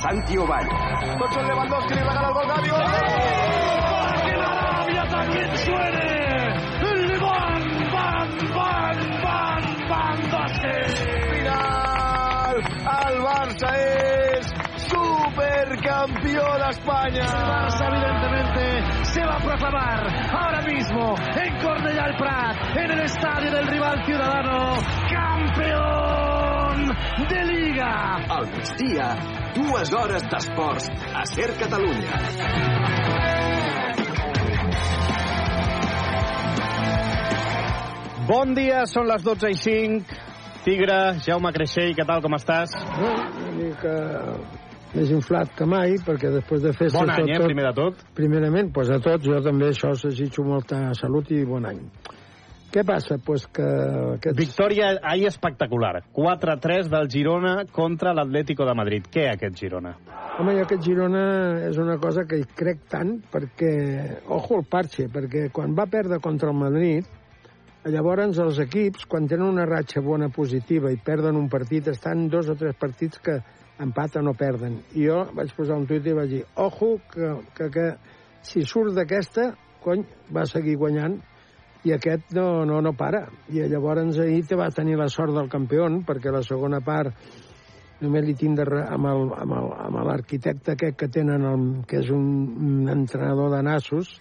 Santi Oval. Tocho Lewandowski le regala el gol Gavi. ¡Para que la Arabia también suene! ¡El van, van, van, van, van Basket! Final. El Barça es supercampeón de España. El Barça, evidentemente, se va a proclamar ahora mismo en Cornellà el Prat, en el estadio del rival ciudadano, campeón de Liga. Al migdia, dues hores d'esports a Ser Catalunya. Bon dia, són les 12 i 5. Tigre, Jaume Creixell, què tal, com estàs? Una mica més inflat que mai, perquè després de fer... Bon any, eh, primer de tot. Primerament, doncs a tots, jo també això us desitjo molta salut i bon any. Què passa? Pues que... Aquests... Victòria ahir espectacular. 4-3 del Girona contra l'Atlético de Madrid. Què aquest Girona? Home, jo aquest Girona és una cosa que hi crec tant perquè... Ojo el parche, perquè quan va perdre contra el Madrid, llavors els equips, quan tenen una ratxa bona positiva i perden un partit, estan dos o tres partits que empaten o perden. I jo vaig posar un tuit i vaig dir, ojo, que, que, que si surt d'aquesta, cony, va seguir guanyant i aquest no, no, no para. I llavors ahir te va tenir la sort del campió, perquè la segona part només li tinc de re, amb l'arquitecte aquest que tenen, el, que és un, un entrenador de nassos,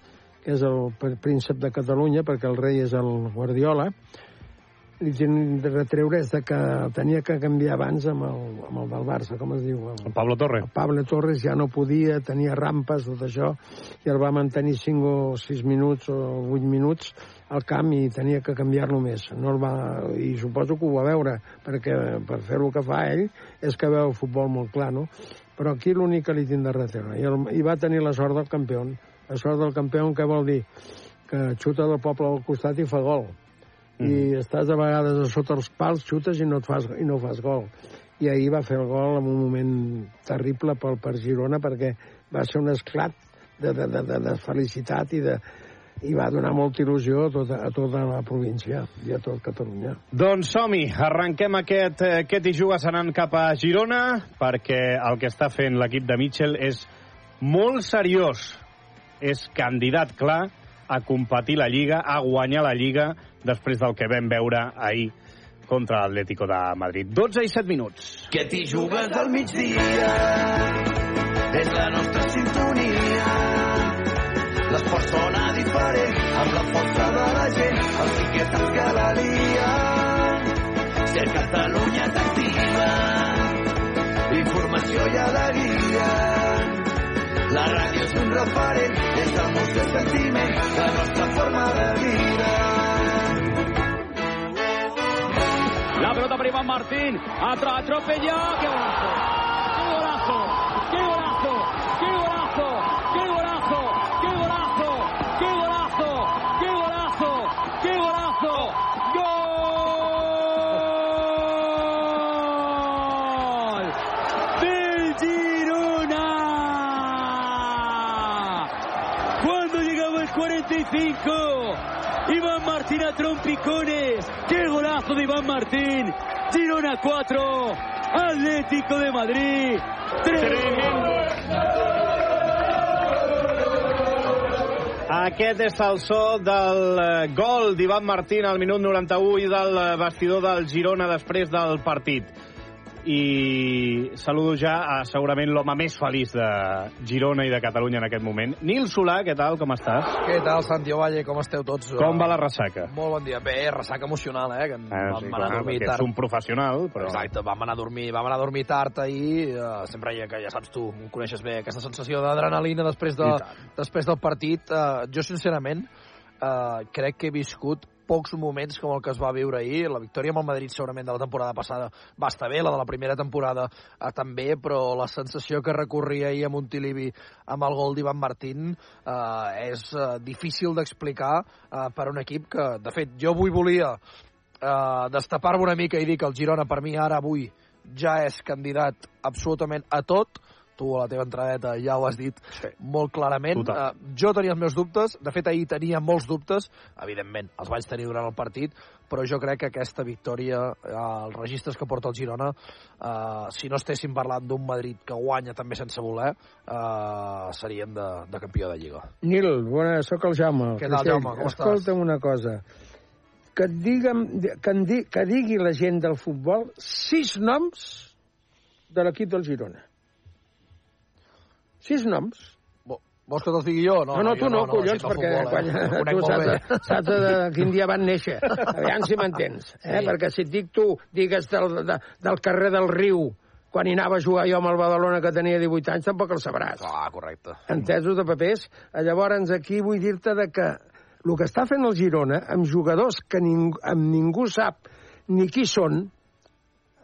que és el pr- príncep de Catalunya, perquè el rei és el Guardiola, li de retreure és que tenia que canviar abans amb el, amb el del Barça, com es diu? El, El Pablo Torre. el Pablo Torres ja no podia, tenia rampes, tot això, i el va mantenir 5 o 6 minuts o 8 minuts al camp i tenia que canviar-lo més. No el va... I suposo que ho va veure, perquè per fer el que fa ell és que veu el futbol molt clar, no? Però aquí l'únic que li tinc de retreure. I, el, I va tenir la sort del campió. La sort del campió, què vol dir? Que xuta del poble al costat i fa gol. I estàs a vegades a sota els pals, xutes i no, et fas, i no fas gol. I ahir va fer el gol en un moment terrible pel, per Girona perquè va ser un esclat de, de, de, de, de felicitat i de, i va donar molta il·lusió a tota, a tota la província i a tot Catalunya. Doncs som-hi, arrenquem aquest eh, Què t'hi jugues anant cap a Girona, perquè el que està fent l'equip de Mitchell és molt seriós. És candidat clar a competir la Lliga, a guanyar la Lliga, després del que vam veure ahir contra l'Atlético de Madrid. 12 i 7 minuts. Que t'hi jugues al migdia és la nostra sintonia l'esport sona diferent amb la força de la gent els inquietants que la lien ser Catalunya t'activa informació i alegria la ràdio és un referent és el nostre sentiment la nostra forma de vida La pelota para Iván Martín. Atropella. ¡Qué! Cuando llegaba el 45, Iván Martín a trompicones. ¡Qué golazo de Iván Martín! Girona 4, Atlético de Madrid 3. Aquest és el so del eh, gol d'Ivan Martín al minut 91 i del eh, vestidor del Girona després del partit. I saludo ja a segurament l'home més feliç de Girona i de Catalunya en aquest moment. Nil Solà, què tal, com estàs? Què tal, Santi Ovalle? Com esteu tots? Com va la ressaca? Molt bon dia. Bé, ressaca emocional, eh? Que Ah, vam sí, anar clar, a dormir tard. ets un professional, però... Exacte, vam anar a dormir, vam anar a dormir tard ahir, uh, sempre ha, que ja saps tu, em coneixes bé, aquesta sensació d'adrenalina després, de, després del partit. Uh, jo, sincerament, uh, crec que he viscut pocs moments com el que es va viure ahir. La victòria amb el Madrid segurament de la temporada passada va estar bé, la de la primera temporada eh, també, però la sensació que recorria ahir a Montilivi amb el gol d'Ivan Martín eh, és eh, difícil d'explicar eh, per un equip que, de fet, jo avui volia eh, destapar-me una mica i dir que el Girona per mi ara avui ja és candidat absolutament a tot, tu a la teva entradeta ja ho has dit sí. molt clarament. Total. Uh, jo tenia els meus dubtes, de fet ahir tenia molts dubtes, evidentment, els vaig tenir durant el partit, però jo crec que aquesta victòria, uh, els registres que porta el Girona, uh, si no estéssim parlant d'un Madrid que guanya també sense voler, uh, seríem de, de campió de Lliga. Nil, bona, sóc el Jaume. Què tal. Jaume, com estàs? Escolta'm una cosa. Que, et digue'm, que, di, que digui la gent del futbol sis noms de l'equip del Girona. Sis noms. Vo- Vols que te'ls digui jo? No, no, jo tu no, no, collons, gent del perquè futbol, quan, eh? Conec tu saps, saps de, quin dia van néixer. Aviam si m'entens. Eh? Sí. Perquè si et dic tu, digues del, de, del carrer del Riu, quan hi anava a jugar jo amb el Badalona que tenia 18 anys, tampoc el sabràs. Ah, correcte. entesos de papers. Llavors, aquí vull dir-te de que el que està fent el Girona, amb jugadors que ningú, amb ningú sap ni qui són,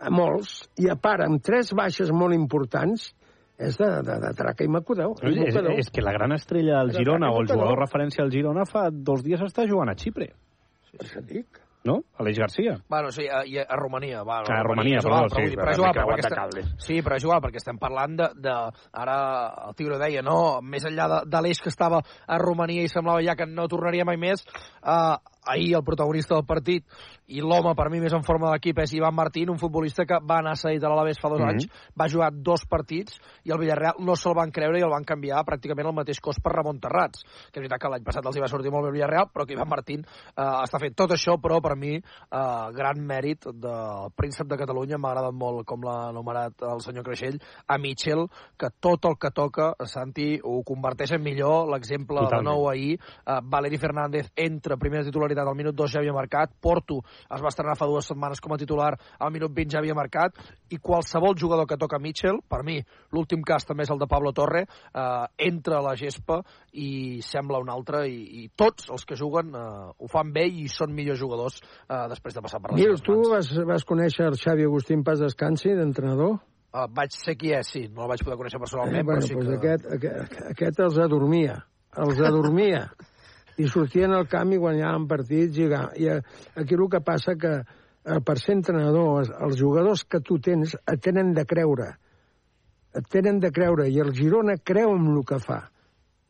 a molts, i a part amb tres baixes molt importants, és de, de, de traca i macudeu. És, és, és que la gran estrella del Girona, o el jugador referència al Girona, fa dos dies està jugant a Xipre, Per això et dic. no? Aleix Garcia. Bueno, sí, a, a, Romania. Va, Ah, a Romania, és igual, perdó, sí, però, és igual, perquè estem, sí, però és igual, perquè estem parlant de... de ara el Tigre deia, no? Més enllà de, de l'eix que estava a Romania i semblava ja que no tornaria mai més, eh, ahir el protagonista del partit i l'home per mi més en forma de l'equip és Ivan Martín, un futbolista que va anar cedit a l'Alavés fa dos Mhm. anys, va jugar dos partits i el Villarreal no se'l van creure i el van canviar pràcticament al mateix cost per Ramon Terrats, que és veritat que l'any passat els hi va sortir molt bé el Villarreal, però que Ivan Martín eh, està fent tot això, però per mi eh, gran mèrit del príncep de Catalunya, m'ha agradat molt com l'ha anomenat el senyor Creixell, a Mitchell, que tot el que toca, Santi, ho converteix en millor, l'exemple de nou ahir, eh, Valeri Fernández entra primera titularitat al minut 2 ja havia marcat, Porto es va estrenar fa dues setmanes com a titular, al minut 20 ja havia marcat, i qualsevol jugador que toca Mitchell, per mi, l'últim cas també és el de Pablo Torre, eh, entra a la gespa i sembla un altre, i, i tots els que juguen eh, ho fan bé i són millors jugadors eh, després de passar per les seves tu vas, vas conèixer Xavi Agustín Paz Descansi, d'entrenador? Uh, vaig ser qui és, sí, no el vaig poder conèixer personalment, Eh, bueno, però sí doncs que... aquest, aquest, aquest els adormia. Els adormia. I sortien al camp i guanyaven partits. I, i aquí el que passa que eh, per ser entrenador, els, jugadors que tu tens et tenen de creure. Et tenen de creure. I el Girona creu en el que fa.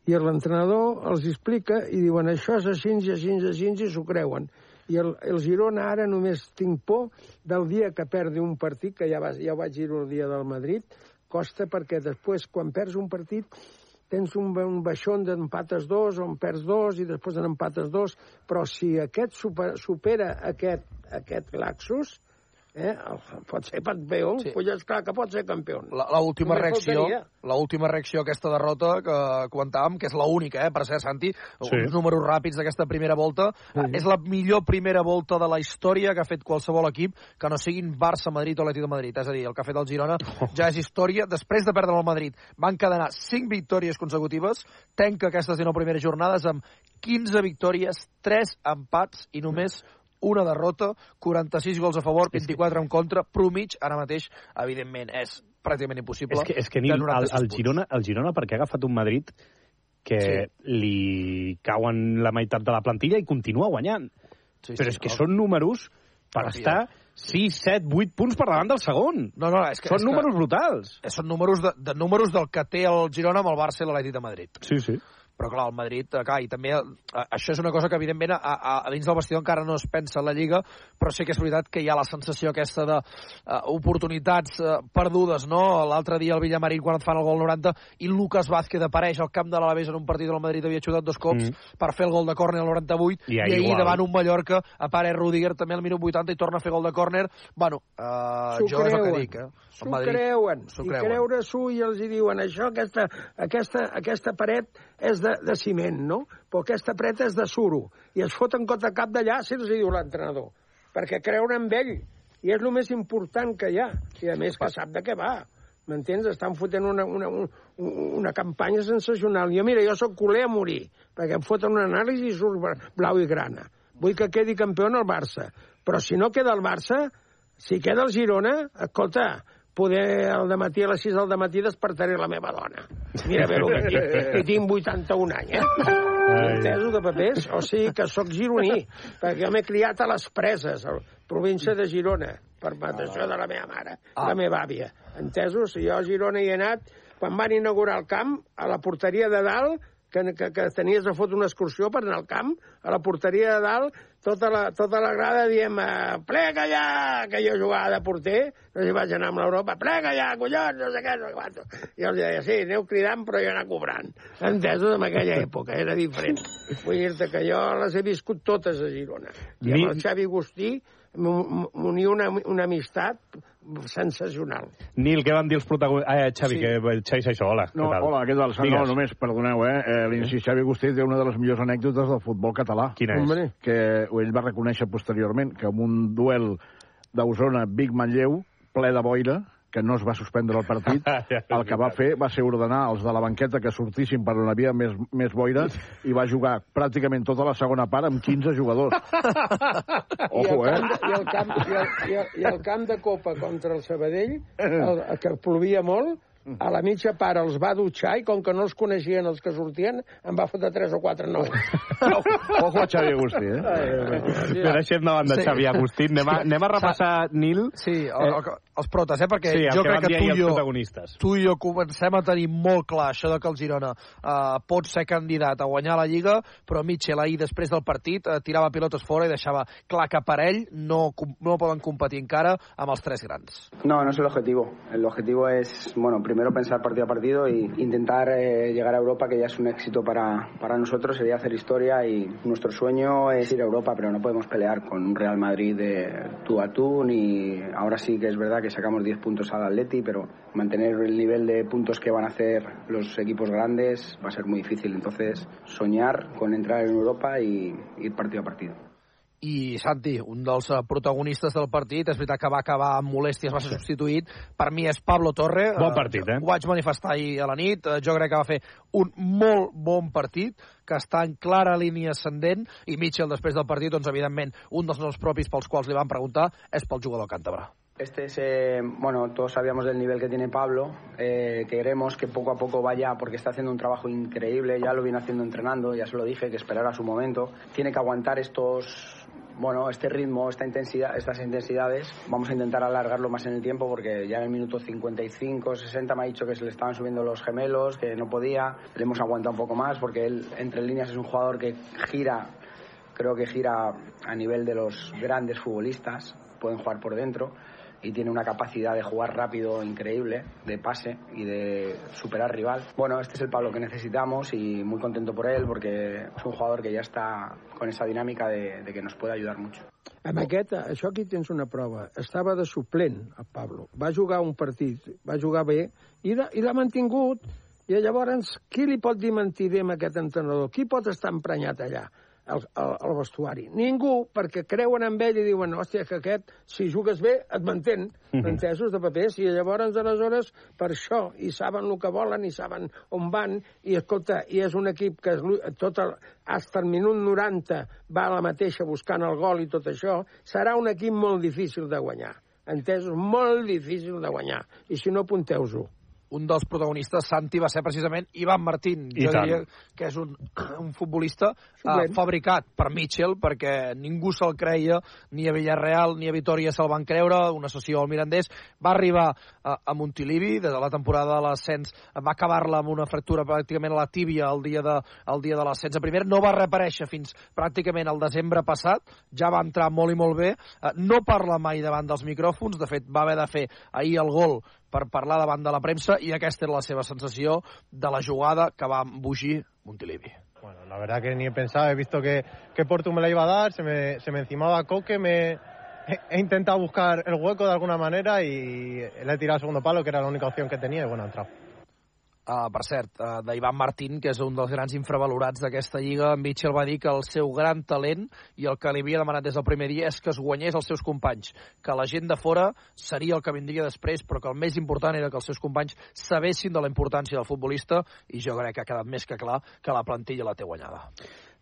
I l'entrenador els explica i diuen això és així, així, així, i s'ho creuen. I el, el Girona ara només tinc por del dia que perdi un partit, que ja, va, ja ho vaig dir el dia del Madrid, costa perquè després, quan perds un partit, tens un, un baixón d'empates dos, o en perds dos, i després en empates dos, però si aquest supera, supera aquest, aquest laxus, eh, pot ser campió, Sí. pues és clar que pot ser campió. La, la última Només reacció, faltaria. la última reacció a aquesta derrota que comentàvem, que és la única, eh, per ser Santi, Sí. uns números ràpids d'aquesta primera volta, Sí. és la millor primera volta de la història que ha fet qualsevol equip que no siguin Barça, Madrid o Atlètic de Madrid. És a dir, el que ha fet el Girona ja és història. Després de perdre el Madrid, van cadenar 5 victòries consecutives, tenca aquestes 19 primeres jornades amb 15 victòries, 3 empats i només una derrota, 46 gols a favor, 24 en contra, promig, ara mateix, evidentment, és pràcticament impossible. És que, és que Nil, el, 96 el. Girona, el Girona perquè ha agafat un Madrid que Sí. li cauen la meitat de la plantilla i continua guanyant. Sí, Però sí, és que no. són números per Campió. estar 6, 7, 8 punts per davant del segon. No, no, és que... Són és números que, brutals. Són números de, de números del que té el Girona amb el Barça i l'Atlètic de Madrid. Sí, sí. Però, clar, el Madrid, eh, clar, i també eh, això és una cosa que, evidentment, a, a, a dins del vestidor encara no es pensa en la Lliga, però sí que és veritat que hi ha la sensació aquesta de uh, oportunitats uh, perdudes, no? L'altre dia el Villamarín, quan et fan el gol 90, i Lucas Vázquez apareix al camp de l'Alavés en un partit del Madrid, havia xutat dos cops Mm. per fer el gol de córner al 98, I i, ahir igual. davant un Mallorca apareix Rudiger també al minut 80 i torna a fer gol de córner. Bueno, uh, jo és el que creuen. dic, eh? S'ho creuen. I creuen. creure-s'ho i els hi diuen això, aquesta, aquesta, aquesta paret és de, de ciment, no? Però aquesta paret és de suro. I es foten cota cap d'allà si els hi diu l'entrenador. Perquè creure en ell. I és el més important que hi ha. I a més que sap de què va. M'entens? Estan fotent una, una, una, una campanya sensacional. Jo, mira, jo sóc culer a morir, perquè em foten una anàlisi i surt blau i grana. Vull que quedi campió el Barça. Però si no queda el Barça, si queda el Girona, escolta, poder al matí a les 6 del matí despertaré la meva dona. Mira bé el que tinc, que tinc 81 anys, eh? Entesos de papers? O sigui que sóc gironí, perquè jo m'he criat a les Preses, a la província de Girona, per mateixó de la meva mare, Ah. la meva àvia. Entesos? Jo a Girona hi he anat quan van inaugurar el camp, a la porteria de dalt, que, que, que tenies de fotre una excursió per anar al camp, a la porteria de dalt, tota la, tota la grada diem plega ja, que jo jugava de porter, no sé si vaig anar amb l'Europa, plega ja, collons, no sé què, no sé quanto. I els deia, sí, aneu cridant, però jo anar cobrant. Entesos, en aquella època, era diferent. Vull dir-te que jo les he viscut totes a Girona. I amb el Xavi Agustí m'unia una, una amistat sensacional. Nil, què van dir els protagonistes? Ah, Xavi, Sí. que Xavi Saixó, hola. No, què tal? hola, què tal? No, Digues. només, perdoneu, eh? eh L'inici Xavi Agustí té una de les millors anècdotes del futbol català. Quina és? Hombre, Que ell va reconèixer posteriorment que en un duel d'Osona-Vic-Manlleu, ple de boira, que no es va suspendre el partit, el que va fer va ser ordenar als de la banqueta que sortissin per on havia més, més boira i va jugar pràcticament tota la segona part amb 15 jugadors. I el, Ojo, eh? camp, de- i, el camp, i, el, i, el, I el camp de Copa contra el Sabadell, el, que plovia molt, a la mitja part els va dutxar i com que no els coneixien els que sortien, em va fotre tres o quatre nous. Ojo a Xavi Agustí, eh? Però deixem davant de Sí. Xavi Agustín. Anem a, anem a repassar, Nil, Sí, el, el, els protes, eh? Perquè sí, el jo que crec que tu i jo, tu i jo comencem a tenir molt clar això de que el Girona uh, pot ser candidat a guanyar la Lliga, però Mitchell ahir després del partit uh, tirava pilotes fora i deixava clar que per ell no, no poden competir encara amb els tres grans. No, no es el objetivo. El objetivo es, bueno, primero pensar partido a partido y intentar eh, llegar a Europa, que ya es un éxito para, para nosotros, sería hacer historia y nuestro sueño es ir a Europa, pero no podemos pelear con un Real Madrid de tú a tú, ni ahora sí que es verdad que sacamos 10 puntos al Atleti, pero mantener el nivel de puntos que van a hacer los equipos grandes va a ser muy difícil. Entonces, soñar con entrar en Europa y ir partido a partido. I Santi, un dels eh, protagonistes del partit, és veritat que va acabar amb molèsties, va ser substituït. Per mi és Pablo Torre. Bon partit, eh? Ho vaig manifestar ahir a la nit. Eh, Jo crec que va fer un molt bon partit, que està en clara línia ascendent, i Mitchell, després del partit, doncs, evidentment, un dels noms propis pels quals li van preguntar és pel jugador càntabre. Este es, eh, bueno, todos sabíamos del nivel que tiene Pablo. eh, queremos que poco a poco vaya, porque está haciendo un trabajo increíble. Ya lo viene haciendo entrenando, ya se lo dije, que esperara su momento. Tiene que aguantar estos, bueno, este ritmo, esta intensidad, estas intensidades. Vamos a intentar alargarlo más en el tiempo, porque ya en el minuto 55, 60 me ha dicho que se le estaban subiendo los gemelos, que no podía. Le hemos aguantado un poco más, porque él, entre líneas, es un jugador que gira creo que gira a nivel de los grandes futbolistas, pueden jugar por dentro y tiene una capacidad de jugar rápido increíble, de pase y de superar rival. Bueno, este es el Pablo que necesitamos y muy contento por él porque es un jugador que ya está con esa dinámica de, de que nos puede ayudar mucho. Amb aquest, això aquí tens una prova. Estava de suplent, el Pablo. Va jugar un partit, va jugar bé, i l'ha mantingut. I llavors, qui li pot dir mentider amb aquest entrenador? Qui pot estar emprenyat allà, al, al, al vestuari? Ningú, perquè creuen en ell i diuen, hòstia, que aquest, si jugues bé, et mantén. Entesos de papers. I llavors, aleshores, per això, i saben el que volen, i saben on van, i escolta, i és un equip que és, tot el, hasta el minut 90 va a la mateixa buscant el gol i tot això, serà un equip molt difícil de guanyar. Entesos? Molt difícil de guanyar. I si no, apunteu-ho. Un dels protagonistes, Santi, va ser precisament Ivan Martín. I jo tant. diria que és un, un futbolista uh, fabricat per Mitchell, perquè ningú se'l creia, ni a Villarreal ni a Vitoria se'l van creure, una sessió al Mirandés. Va arribar uh, a Montilivi, des de la temporada de l'ascens, va acabar-la amb una fractura pràcticament a la tíbia el dia de, el dia de l'ascens a primera. No va reaparèixer fins pràcticament al desembre passat, ja va entrar molt i molt bé. Uh, no parla mai davant dels micròfons, de fet va haver de fer ahir el gol per parlar davant de la premsa i aquesta era la seva sensació de la jugada que va embogir Montilivi. Bueno, la verdad que ni he pensado, he visto que, que Portu me la iba a dar, se me, se me encimaba Coque, me, he, he intentado buscar el hueco de alguna manera y le he tirado al segundo palo, que era la única opción que tenía, y bueno, ha entrado. Uh, per cert, uh, d'Ivan Martín, que és un dels grans infravalorats d'aquesta lliga, en Mitchell va dir que el seu gran talent i el que li havia demanat des del primer dia és que es guanyés els seus companys, que la gent de fora seria el que vindria després, però que el més important era que els seus companys sabessin de la importància del futbolista i jo crec que ha quedat més que clar que la plantilla la té guanyada.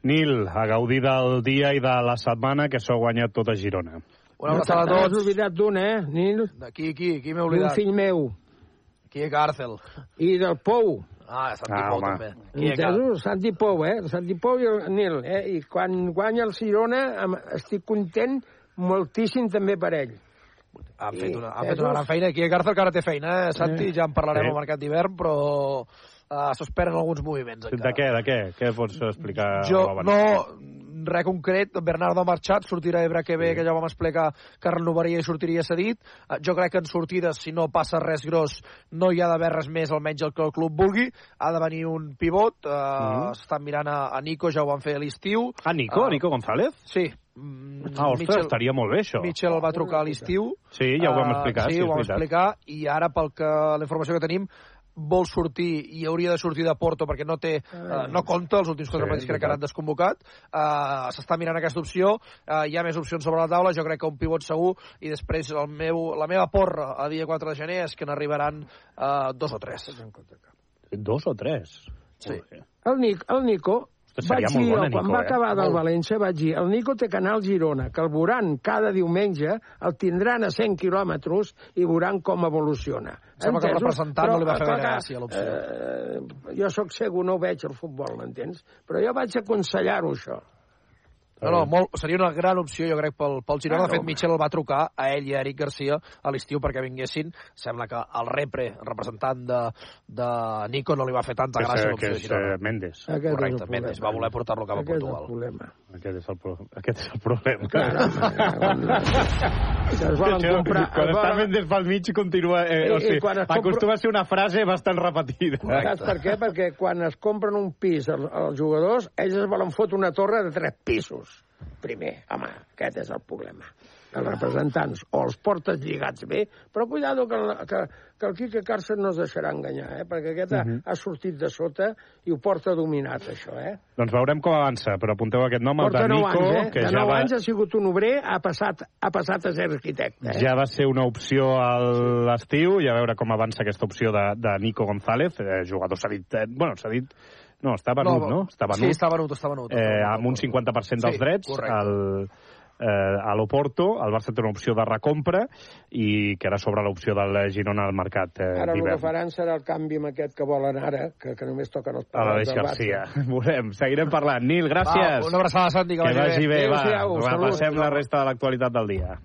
Nil, a gaudir del dia i de la setmana que s'ho ha guanyat tot a Girona. Una abraçada a T'has tots. oblidat d'un, eh, Nil? D'aquí, aquí, aquí m'he oblidat. fill meu. Aquí a Càrcel. I del Pou. Ah, Santi Ah, Pou home. també. Càrcel. Entesos? Santi Pou, eh? Santi Pou i el Nil, eh? I quan guanya el Girona estic content moltíssim també per ell. Han fet una, han Jesús- fet una gran feina. Aquí a Garza encara té feina, eh, Santi? Ja en parlarem Sí. al mercat d'hivern, però uh, s'esperen alguns moviments encara. De què, de què? Què pots explicar? Jo no, res concret, Bernardo ha marxat, sortirà Ebra que ve, Sí. que ja vam explicar que renovaria i sortiria cedit. Eh, Jo crec que en sortides, si no passa res gros, no hi ha d'haver res més, almenys el que el club vulgui. Ha de venir un pivot, eh, Mhm. estan mirant a, a Nico, ja ho van fer a l'estiu. Ah, Nico? Ah. Nico González? Sí. Mm, Ah, ostres, Mitchell- estaria molt bé, això. Mitchell el va trucar a l'estiu. Sí, ja ho vam Eh, explicar, sí, sí, ho vam explicar, i ara, pel que la informació que tenim, vol sortir i hauria de sortir de Porto perquè no té, eh, no compta els últims quatre Sí, partits crec que veritat. han desconvocat eh, s'està mirant aquesta opció eh, hi ha més opcions sobre la taula, jo crec que un pivot segur i després el meu, la meva porra a dia 4 de gener és que n'arribaran eh, dos o tres Dos o tres? Sí. El, Nic, el Nico Vaig seria molt dir, bona, quan Nico, va eh? acabar del Molt. València, vaig dir, el Nico té canal Girona, que el veuran cada diumenge, el tindran a 100 quilòmetres i veuran com evoluciona. Sembla que el representant no li va fer gaire gràcia, l'opció. Eh, jo sóc segur, no veig el futbol, m'entens? Però jo vaig aconsellar-ho, això. No, no, molt, seria una gran opció, jo crec, pel, pel Girona. Ah, de fet, no, Mitchell el va trucar a ell i a Eric Garcia a l'estiu perquè vinguessin. Sembla que el repre, el representant de, de Nico, no li va fer tanta Que és, gràcia que l'opció de és Girona. eh, Mendes. Aquest és el Correcte, problema. Mendes va voler portar-lo cap a Aquest és Portugal. el problema. Aquest és el, pro... Aquest és el problema. Que es volen Això, comprar... Quan es està Mendes pel mig continua... Eh, I- o i sigui, compra- acostuma a ser una frase bastant repetida. Saps per què? Perquè quan es compren un pis els, els jugadors, ells es volen fotre una torre de tres pisos. Primer, home, aquest és el problema. Els representants o els portes lligats bé, però cuidado que, el- que, que el Quique Càrcer no es deixarà enganyar, eh? perquè aquest uh -huh. ha sortit de sota i ho porta dominat, això. Eh? Doncs veurem com avança, però apunteu aquest nom, el Porta de 9 Nico, anys, eh? que de ja 9 va, anys ha sigut un obrer, ha passat, ha passat a ser arquitecte. Eh? ja va ser una opció a l'estiu, i a veure com avança aquesta opció de, de Nico González, eh, jugador s'ha dit... Eh, bueno, s'ha dit... No, està venut, no? Està venut. Sí, està venut, està venut. eh, amb un 50% dels Sí, drets correcte. al, eh, a l'Oporto, el Barça té una opció de recompra i queda sobre l'opció del Girona al mercat eh, Ara el que faran serà el canvi amb aquest que volen ara, que, que només toquen els pals del Barça. Garcia. Veurem, seguirem parlant. Nil, gràcies. Va, una abraçada, Santi, que, que vagi bé, va. Adéu-siau, va salut. passem la resta de l'actualitat del dia.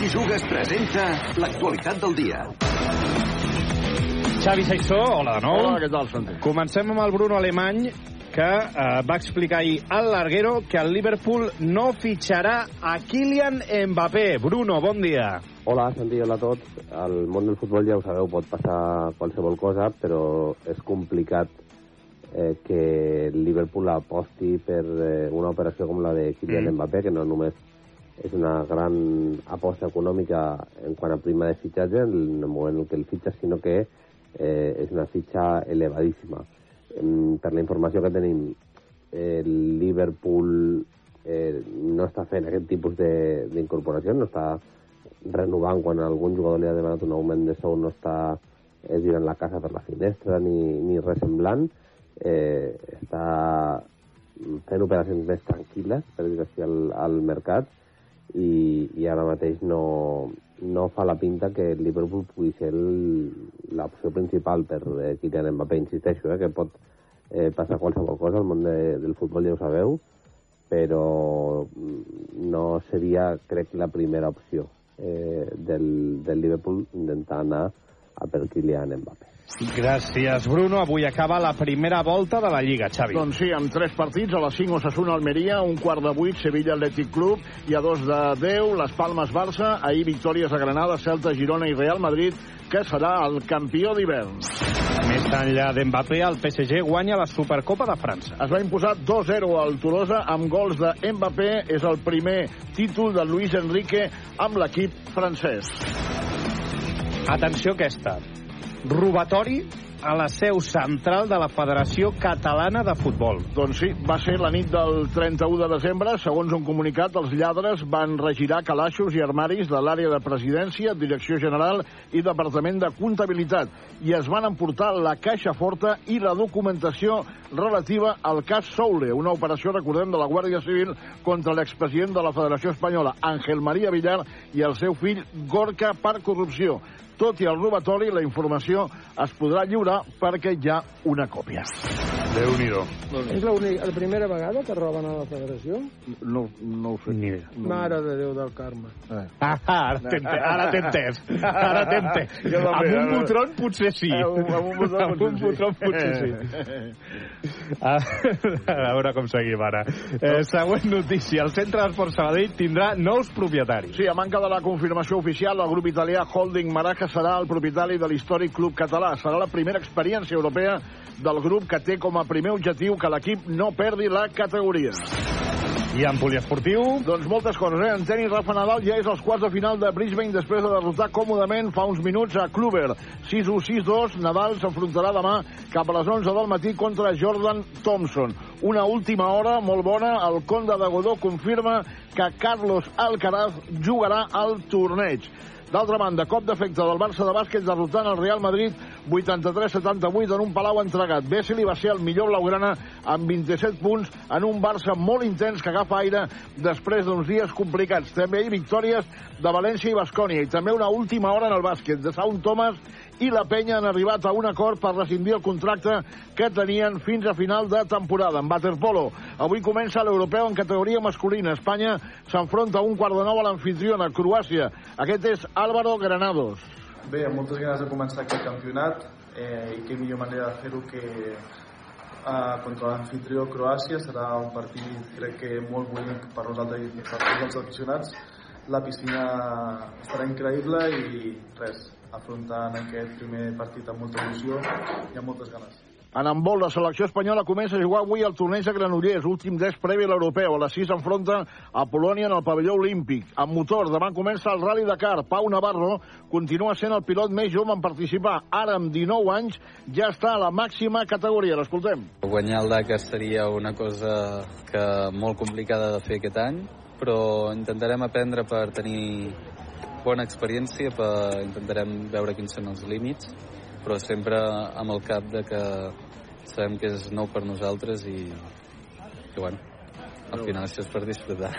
Qui jugues presenta l'actualitat del dia. Xavi Saissó, hola de nou. Hola, què tal, Santi? Comencem amb el Bruno Alemany, que eh, va explicar ahir al Larguero que el Liverpool no fitxarà a Kylian Mbappé. Bruno, bon dia. Hola, Santi, hola a tots. Al món del futbol ja ho sabeu, pot passar qualsevol cosa, però és complicat eh, que el Liverpool aposti per eh, una operació com la de Kylian Mm. Mbappé, que no només és una gran aposta econòmica en quant a prima de fitxatge, en el moment en què el fitxes, sinó que eh, és una fitxa elevadíssima. Em, per la informació que tenim, el Liverpool eh, no està fent aquest tipus d'incorporació, no està renovant quan algun jugador li ha demanat un augment de sou, no està eh, girant la casa per la finestra ni, ni res semblant, eh, està fent operacions més tranquil·les, per dir-ho així, al, al mercat, i, i ara mateix no, no fa la pinta que el Liverpool pugui ser l'opció principal per eh, Kylian Mbappé, insisteixo, eh, que pot eh, passar qualsevol cosa al món de, del futbol, ja ho sabeu, però mm, no seria, crec, la primera opció eh, del, del Liverpool intentar anar a per Kylian Mbappé. Gràcies, Bruno. Avui acaba la primera volta de la Lliga, Xavi. Doncs sí, amb tres partits, a les 5 Osasuna Almeria, un quart de 8 Sevilla Athletic Club i a dos de 10 Les Palmes Barça, ahir victòries a Granada, Celta, Girona i Real Madrid, que serà el campió d'hivern. Més enllà d'Mbappé, el PSG guanya la Supercopa de França. Es va imposar 2-0 al Tolosa amb gols de Mbappé. És el primer títol de Luis Enrique amb l'equip francès. Atenció aquesta. Robatori a la seu central de la Federació Catalana de Futbol. Doncs sí, va ser la nit del 31 de desembre. Segons un comunicat, els lladres van regirar calaixos i armaris de l'àrea de presidència, direcció general i departament de comptabilitat i es van emportar la caixa forta i la documentació relativa al cas Soule, una operació, recordem, de la Guàrdia Civil contra l'expresident de la Federació Espanyola, Ángel María Villar, i el seu fill Gorka per corrupció. Tot i el robatori, la informació es podrà lliurar perquè hi ha una còpia. Déu-n'hi-do. És la, única, la primera vegada que roben a la federació? No, no ho sé. Ni idea. No. Mare de Déu del Carme. Eh. Ah, ara t'he entès, ara t'he entès. També, Amb un botron potser sí. Eh, amb- un botron Amb un potser sí. botron potser sí. A, a veure com seguim ara. Eh, següent notícia. El Centre d'Esport Sabadell tindrà nous propietaris. Sí, a manca de la confirmació oficial, el grup italià Holding Maraca serà el propietari de l'històric club català. Serà la primera experiència europea del grup que té com a primer objectiu que l'equip no perdi la categoria. I en poliesportiu... Doncs moltes coses, eh? En tenis, Rafa Nadal ja és als quarts de final de Brisbane després de derrotar còmodament fa uns minuts a Kluber. 6-1, 6-2, Nadal s'enfrontarà demà cap a les 11 del matí contra Jordan Thompson. Una última hora molt bona, el conde de Godó confirma que Carlos Alcaraz jugarà al torneig. D'altra banda, cop d'efecte del Barça de bàsquet derrotant el Real Madrid 83-78 en un palau entregat. Vesely va ser el millor blaugrana amb 27 punts en un Barça molt intens que agafa aire després d'uns dies complicats. També hi victòries de València i Bascònia i també una última hora en el bàsquet. De Saun Thomas i la penya han arribat a un acord per rescindir el contracte que tenien fins a final de temporada. En waterpolo, avui comença l'europeu en categoria masculina. Espanya s'enfronta a un quart de nou a l'anfitriona, Croàcia. Aquest és Álvaro Granados. Bé, amb moltes ganes de començar aquest campionat eh, i què millor manera de fer-ho que eh, contra l'anfitrió Croàcia. Serà un partit, crec que molt bonic per nosaltres i per tots els aficionats. La piscina estarà increïble i res, afrontant aquest primer partit amb molta il·lusió i amb moltes ganes. En handbol, la selecció espanyola comença a jugar avui al torneig de Granollers, últim des previ a l'europeu. A les 6 s'enfronta a Polònia en el pavelló olímpic. Amb motor, demà comença el Rally Dakar. Pau Navarro continua sent el pilot més jove en participar. Ara, amb 19 anys, ja està a la màxima categoria. L'escoltem. Guanyar el Dakar seria una cosa que molt complicada de fer aquest any, però intentarem aprendre per tenir bona experiència, per, intentarem veure quins són els límits, però sempre amb el cap de que sabem que és nou per nosaltres i que, bueno, al final això és per disfrutar.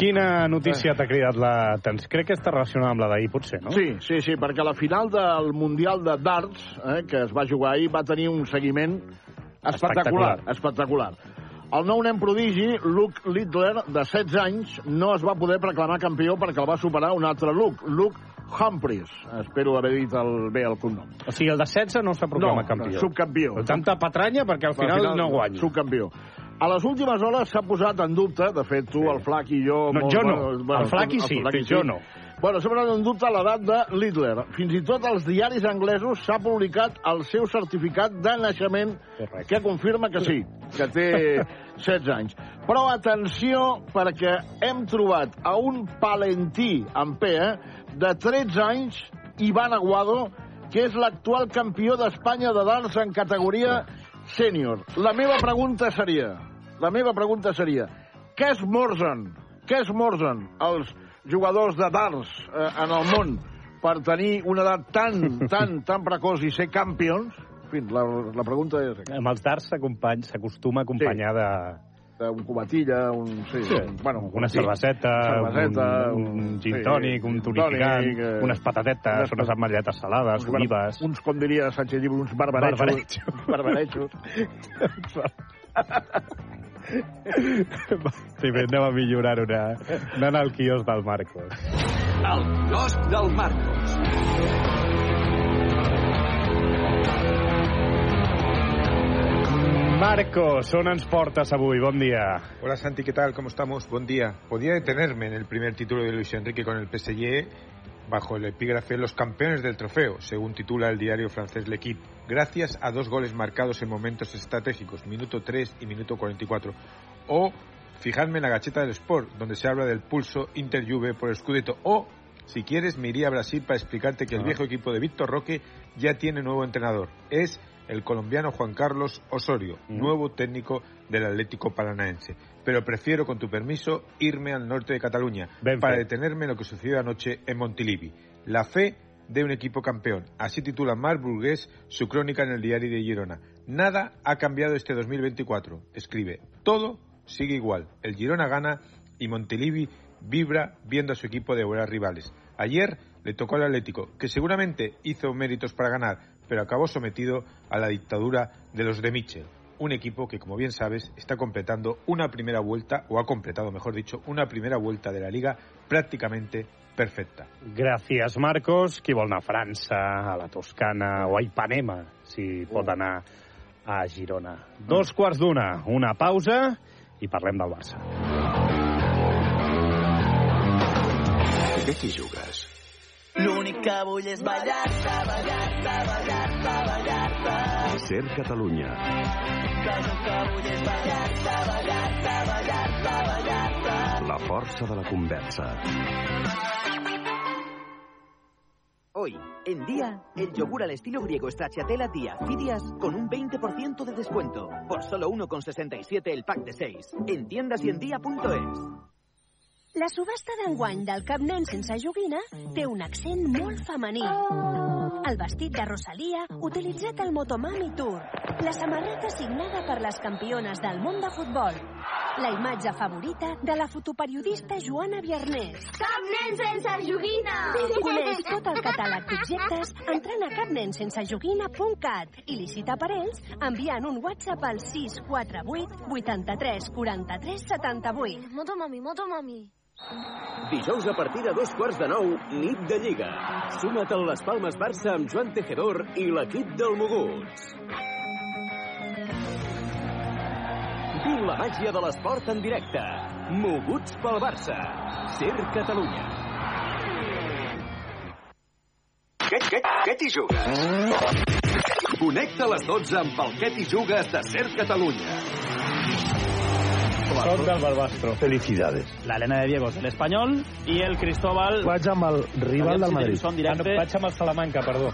Quina notícia t'ha cridat l'atenció? Crec que està relacionada amb la d'ahir, potser, no? Sí, sí, sí, perquè la final del Mundial de Darts, eh, que es va jugar ahir, va tenir un seguiment espectacular. Espectacular. El nou nen prodigi, Luke Littler, de 16 anys, no es va poder proclamar campió perquè el va superar un altre Luke, Luke Humphries. Espero haver dit el, bé el cognom. O sigui, el de 16 no s'ha proclamat no, campió. subcampió. Però tanta patranya perquè al final, Al final no guanya. Subcampió. A les últimes hores s'ha posat en dubte, de fet tu, el Flac i jo... No, jo no. El Flaqui sí, jo no. Bueno, posat en dubte l'edat de Littler. Fins i tot als diaris anglesos s'ha publicat el seu certificat de naixement Correcte. que confirma que sí, que té 16 anys. Però atenció, perquè hem trobat a un palentí en P, eh, de 13 anys, Ivan Aguado, que és l'actual campió d'Espanya de darts en categoria sènior. La meva pregunta seria, la meva pregunta seria, què esmorzen, què esmorzen els jugadors de darts eh, en el món per tenir una edat tan, tan, tan precoç i ser campions? En fi, la, la pregunta és aquesta. Amb els darts s'acostuma a acompanyar de... Un cubatilla, un... Sí, Sí, un, bueno, una cerveseta, cerveseta, un, un gin sí, tònic, un un tonificant, tònic, eh, unes patatetes, unes unes ametlletes salades, uns olives... Uns, com diria Sánchez Llibre, uns barbarejos. Barbarejos. barbarejos. Sí, bé, anem a millorar una... anant al quios del Marcos. El quiosc del Marcos. Marcos, on ens portes avui? Bon dia. Hola Santi, ¿qué tal? ¿Cómo estamos? Buen día. Podía detenerme en el primer título de Luis Enrique con el PSG bajo el epígrafe Los campeones del trofeo, según titula el diario francés L'Equipe, gracias a dos goles marcados en momentos estratégicos, minuto 3 y minuto 44. O fijarme en la gacheta del Sport, donde se habla del pulso Inter-Juve por el Scudetto. O, si quieres, me iría a Brasil para explicarte que el Ah. viejo equipo de Víctor Roque ya tiene nuevo entrenador. Es el colombiano Juan Carlos Osorio, nuevo técnico del Atlético Paranaense. Pero prefiero, con tu permiso, irme al norte de Cataluña para detenerme en lo que sucedió anoche en Montilivi. La fe de un equipo campeón. Así titula Marc Burgués su crónica en el diario de Girona. Nada ha cambiado este 2024. Escribe, todo sigue igual. El Girona gana y Montilivi vibra viendo a su equipo devorar rivales. Ayer le tocó al Atlético, que seguramente hizo méritos para ganar, pero acabó sometido a la dictadura de los de Michel. Un equipo que, como bien sabes, está completando una primera vuelta, o ha completado, mejor dicho, una primera vuelta de la liga prácticamente perfecta. Gràcies, Marcos. Qui vol anar a França, a la Toscana o a Ipanema, si pot anar a Girona. Dos quarts d'una, una pausa i parlem del Barça. Què t'hi jugues? L'únic que vull és ballar-te, ballar-te, ballar-te, ballar-te. Ser Catalunya. Que el que vull és ballar-te, ballar-te, ballar-te, ballar-te. La força de la conversa. Hoy, en día, el yogur al estilo griego Stracciatella Día Fidias con un 20% de descuento. Por solo 1,67 el pack de 6. En tiendas y en día.es. La subhasta d'enguany del Cap Nen sense joguina té un accent molt femení. El vestit de Rosalia, utilitzat al Motomami Tour. La samarreta signada per les campiones del món de futbol. La imatge favorita de la fotoperiodista Joana Viernès. Cap nen sense joguina! Coneix tot el catàleg d'objectes entrant a capnensensejoguina.cat i licita per ells enviant un WhatsApp al 648 83 43 78. Motomami, motomami. Dijous a partir de dos quarts de nou, nit de Lliga. Suma't al Les Palmes Barça amb Joan Tejedor i l'equip del Moguts. Viu la màgia de l'esport en directe. Moguts pel Barça. Ser Catalunya. Què, què, què t'hi jugues? Connecta a les 12 amb el Què t'hi jugues de Ser Catalunya. Soc del Barbastro. Felicidades. La Elena de Diego és l'Espanyol i el Cristóbal... Vaig amb el rival del Madrid. Ah, directe... no, vaig amb el Salamanca, perdó.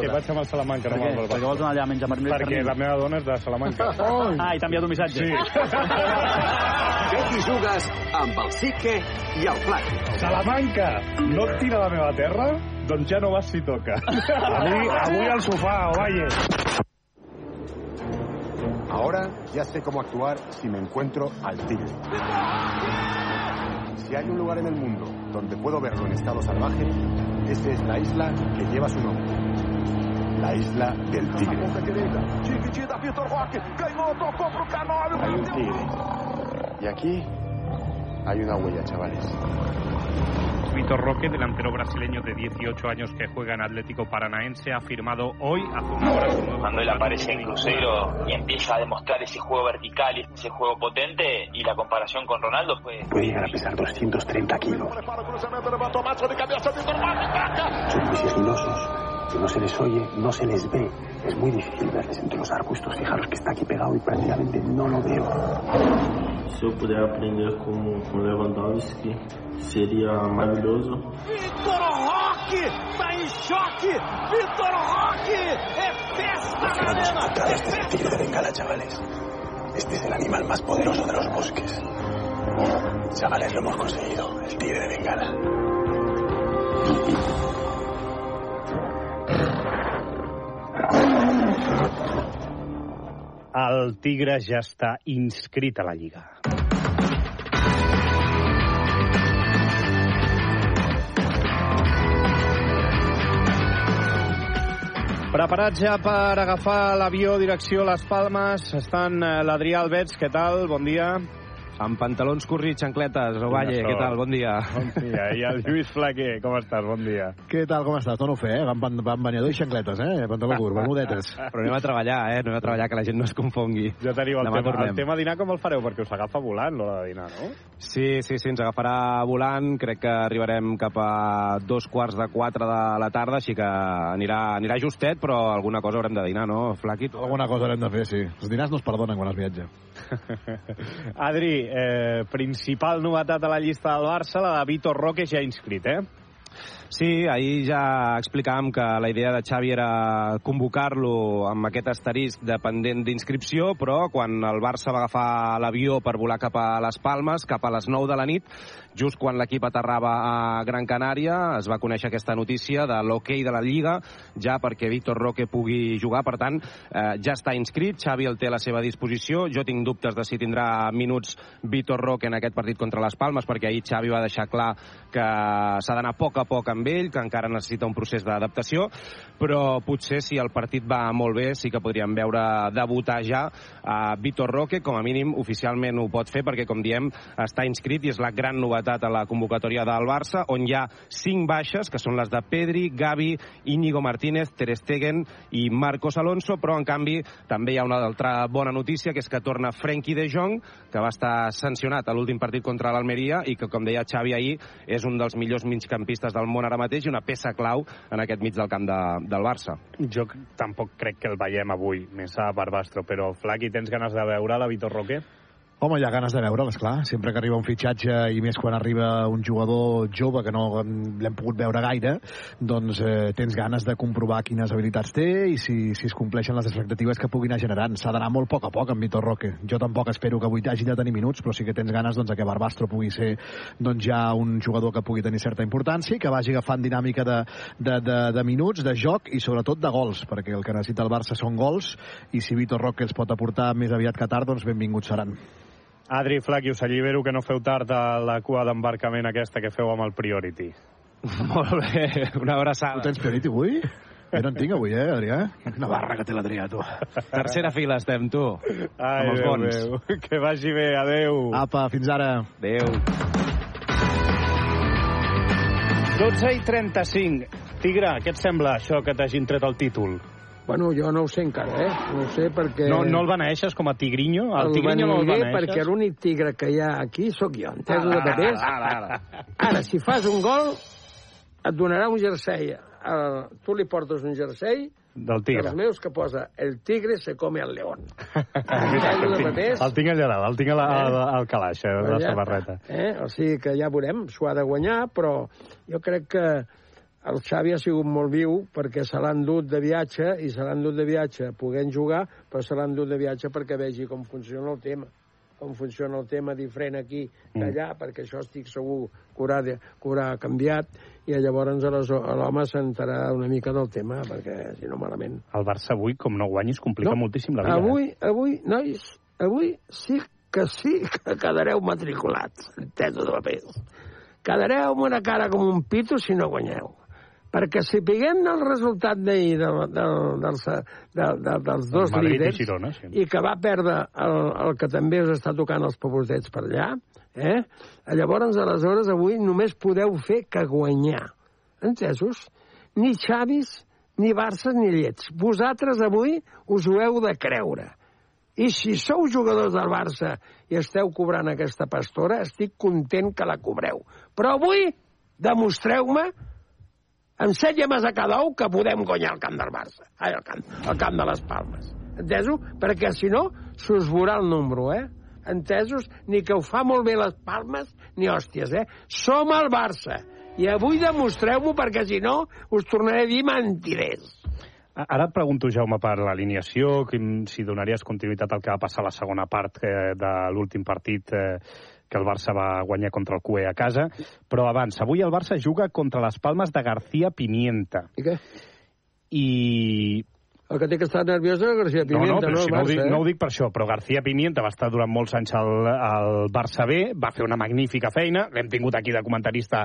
que vaig amb el Salamanca, no amb el Perquè Barbastro. vols anar allà a menjar marmell Perquè la meva dona és de Salamanca. Ah, i t'ha enviat un missatge. Sí. Què t'hi jugues amb el Sique i el Flac. Salamanca, no et tira la meva terra? Doncs ja no vas si toca. Avui, avui al sofà, Ovalle. Ya sé cómo actuar si me encuentro al tigre. Si hay un lugar en el mundo donde puedo verlo en estado salvaje, esa es la isla que lleva su nombre. La isla del tigre. Hay un tigre. Y aquí hay una huella, chavales. Vitor Roque, delantero brasileño de 18 años que juega en Atlético Paranaense, ha firmado hoy, hace una hora, su nuevo Cuando él aparece en Cruzeiro y empieza a demostrar ese juego vertical y ese juego potente y la comparación con Ronaldo fue... Puede llegar a pesar 230 kilos. Son muy sigilosos. Que no se les oye, no se les ve. Es muy difícil verles entre los arbustos. Fijaros que está aquí pegado y prácticamente no lo veo. Se eu puder aprender com com Lewandowski, seria maravilhoso. Vitor Roque tá em choque! Vitor Roque! É festa na arena! Este es de Bengala, chavales. Este es el animal más poderoso de los bosques. Chavales, lo hemos conseguido. El tigre de Bengala. El Tigre ja està inscrit a la Lliga. Preparats ja per agafar l'avió direcció Les Palmes. Estan eh, l'Adrià Albets, què tal? Bon dia. Amb pantalons currits, xancletes, Ovalle, què tal? Bon dia. Bon dia. I el Lluís Flaquer, com estàs? Bon dia. Què tal, com estàs? Dono fe, eh? Van, van, van banyador i xancletes, eh? Pantaló curt, bermudetes. Però anem a treballar, eh? Anem a treballar, que la gent no es confongui. Ja teniu el Demà tema, tornem. el tema dinar com el fareu? Perquè us agafa volant l'hora de dinar, no? Sí, sí, sí, ens agafarà volant. Crec que arribarem cap a dos quarts de quatre de la tarda, així que anirà, anirà justet, però alguna cosa haurem de dinar, no, Flaquit? Alguna cosa haurem de fer, sí. Els dinars no es perdonen quan es viatja. Adri, eh, principal novetat a la llista del Barça, la de Vitor Roque ja inscrit, eh? Sí, ahir ja explicàvem que la idea de Xavi era convocar-lo amb aquest asterisc dependent d'inscripció, però quan el Barça va agafar l'avió per volar cap a les Palmes, cap a les 9 de la nit, just quan l'equip aterrava a Gran Canària, es va conèixer aquesta notícia de l'hoquei de la Lliga, ja perquè Víctor Roque pugui jugar, per tant, eh, ja està inscrit, Xavi el té a la seva disposició, jo tinc dubtes de si tindrà minuts Víctor Roque en aquest partit contra les Palmes, perquè ahir Xavi va deixar clar que s'ha d'anar a poc a poc amb ell, que encara necessita un procés d'adaptació, però potser si el partit va molt bé sí que podríem veure debutar ja a Vitor Roque, com a mínim oficialment ho pot fer perquè, com diem, està inscrit i és la gran novetat a la convocatòria del Barça, on hi ha cinc baixes, que són les de Pedri, Gavi, Íñigo Martínez, Ter Stegen i Marcos Alonso, però en canvi també hi ha una altra bona notícia, que és que torna Frenkie de Jong, que va estar sancionat a l'últim partit contra l'Almeria i que, com deia Xavi ahir, és un dels millors migcampistes del món ara mateix i una peça clau en aquest mig del camp de, del Barça. Jo tampoc crec que el veiem avui, més a Barbastro, però Flaqui, tens ganes de veure la Vitor Roque? Home, hi ha ganes de veure'l, esclar. Sempre que arriba un fitxatge, i més quan arriba un jugador jove que no l'hem pogut veure gaire, doncs eh, tens ganes de comprovar quines habilitats té i si, si es compleixen les expectatives que puguin anar generant. S'ha d'anar molt a poc a poc amb Vitor Roque. Jo tampoc espero que avui hagi de tenir minuts, però sí que tens ganes doncs, que Barbastro pugui ser doncs, ja un jugador que pugui tenir certa importància i que vagi agafant dinàmica de, de, de, de minuts, de joc i sobretot de gols, perquè el que necessita el Barça són gols i si Vitor Roque els pot aportar més aviat que tard, doncs benvinguts seran. Adri, Flaqui, us allibero que no feu tard a la cua d'embarcament aquesta que feu amb el Priority. Molt bé, una abraçada. Tu tens Priority avui? Jo no en tinc avui, eh, Adrià? Quina barra que té l'Adrià, tu. Tercera fila estem, tu. Ai, amb els Déu bons. meu. Que vagi bé, adeu. Apa, fins ara. Adeu. 12 i 35. Tigre, què et sembla això que t'hagin tret el títol? Bueno, jo no ho sé encara, eh? No ho sé perquè... No, no el beneeixes com a tigrinho? El, el tigrinho no el beneiré beneeixes? perquè l'únic tigre que hi ha aquí sóc jo, entesos de papers? ara, ara. Ara, si fas un gol, et donarà un jersei. Uh, tu li portes un jersei Del tigre. dels meus que posa el tigre se come al león. el, tinc, allà dalt, el tinc a la, al, al calaix, eh, la samarreta. Eh? O sigui que ja veurem, s'ho ha de guanyar, però jo crec que el Xavi ha sigut molt viu perquè se l'han dut de viatge i se l'han dut de viatge podent jugar, però se l'han dut de viatge perquè vegi com funciona el tema com funciona el tema diferent aquí que allà, perquè això estic segur que haurà, de, que haurà canviat i llavors l'home s'entarà una mica del tema, perquè si no malament. El Barça avui, com no guanyis, complica No. moltíssim la vida. eh? Avui, avui, nois, avui sí que sí que quedareu matriculats, entesos de papers. Quedareu amb una cara com un pito si no guanyeu. Perquè si piguem el resultat d'ahir del, del, de, de, dels dos Madrid i líders Girona, sí. i que va perdre el, el que també us està tocant els pebosets per allà, eh? llavors, aleshores, avui només podeu fer que guanyar. Entesos? Ni Xavis, ni Barça, ni llets. Vosaltres avui us ho heu de creure. I si sou jugadors del Barça i esteu cobrant aquesta pastora, estic content que la cobreu. Però avui demostreu-me llemes a cada ou que podem guanyar el camp del Barça, ai, el camp, el camp de les Palmes. Entesos? Perquè si no, s'us veurà el número, eh? Entesos? Ni que ho fa molt bé les Palmes, ni hòsties, eh? Som el Barça. I avui demostreu-m'ho perquè si no us tornaré a dir mentirers. Ara et pregunto, Jaume, per l'alineació, si donaries continuïtat al que va passar la segona part eh, de l'últim partit eh, que el Barça va guanyar contra el CUE a casa. Però abans, avui el Barça juga contra les Palmes de García Pimienta. I què? I... El que té que estar nerviós és García No, no, Pimienta, però no, si no, ho dic, eh? no ho dic per això, però García Pimienta va estar durant molts anys al, al Barça B, va fer una magnífica feina, l'hem tingut aquí de comentarista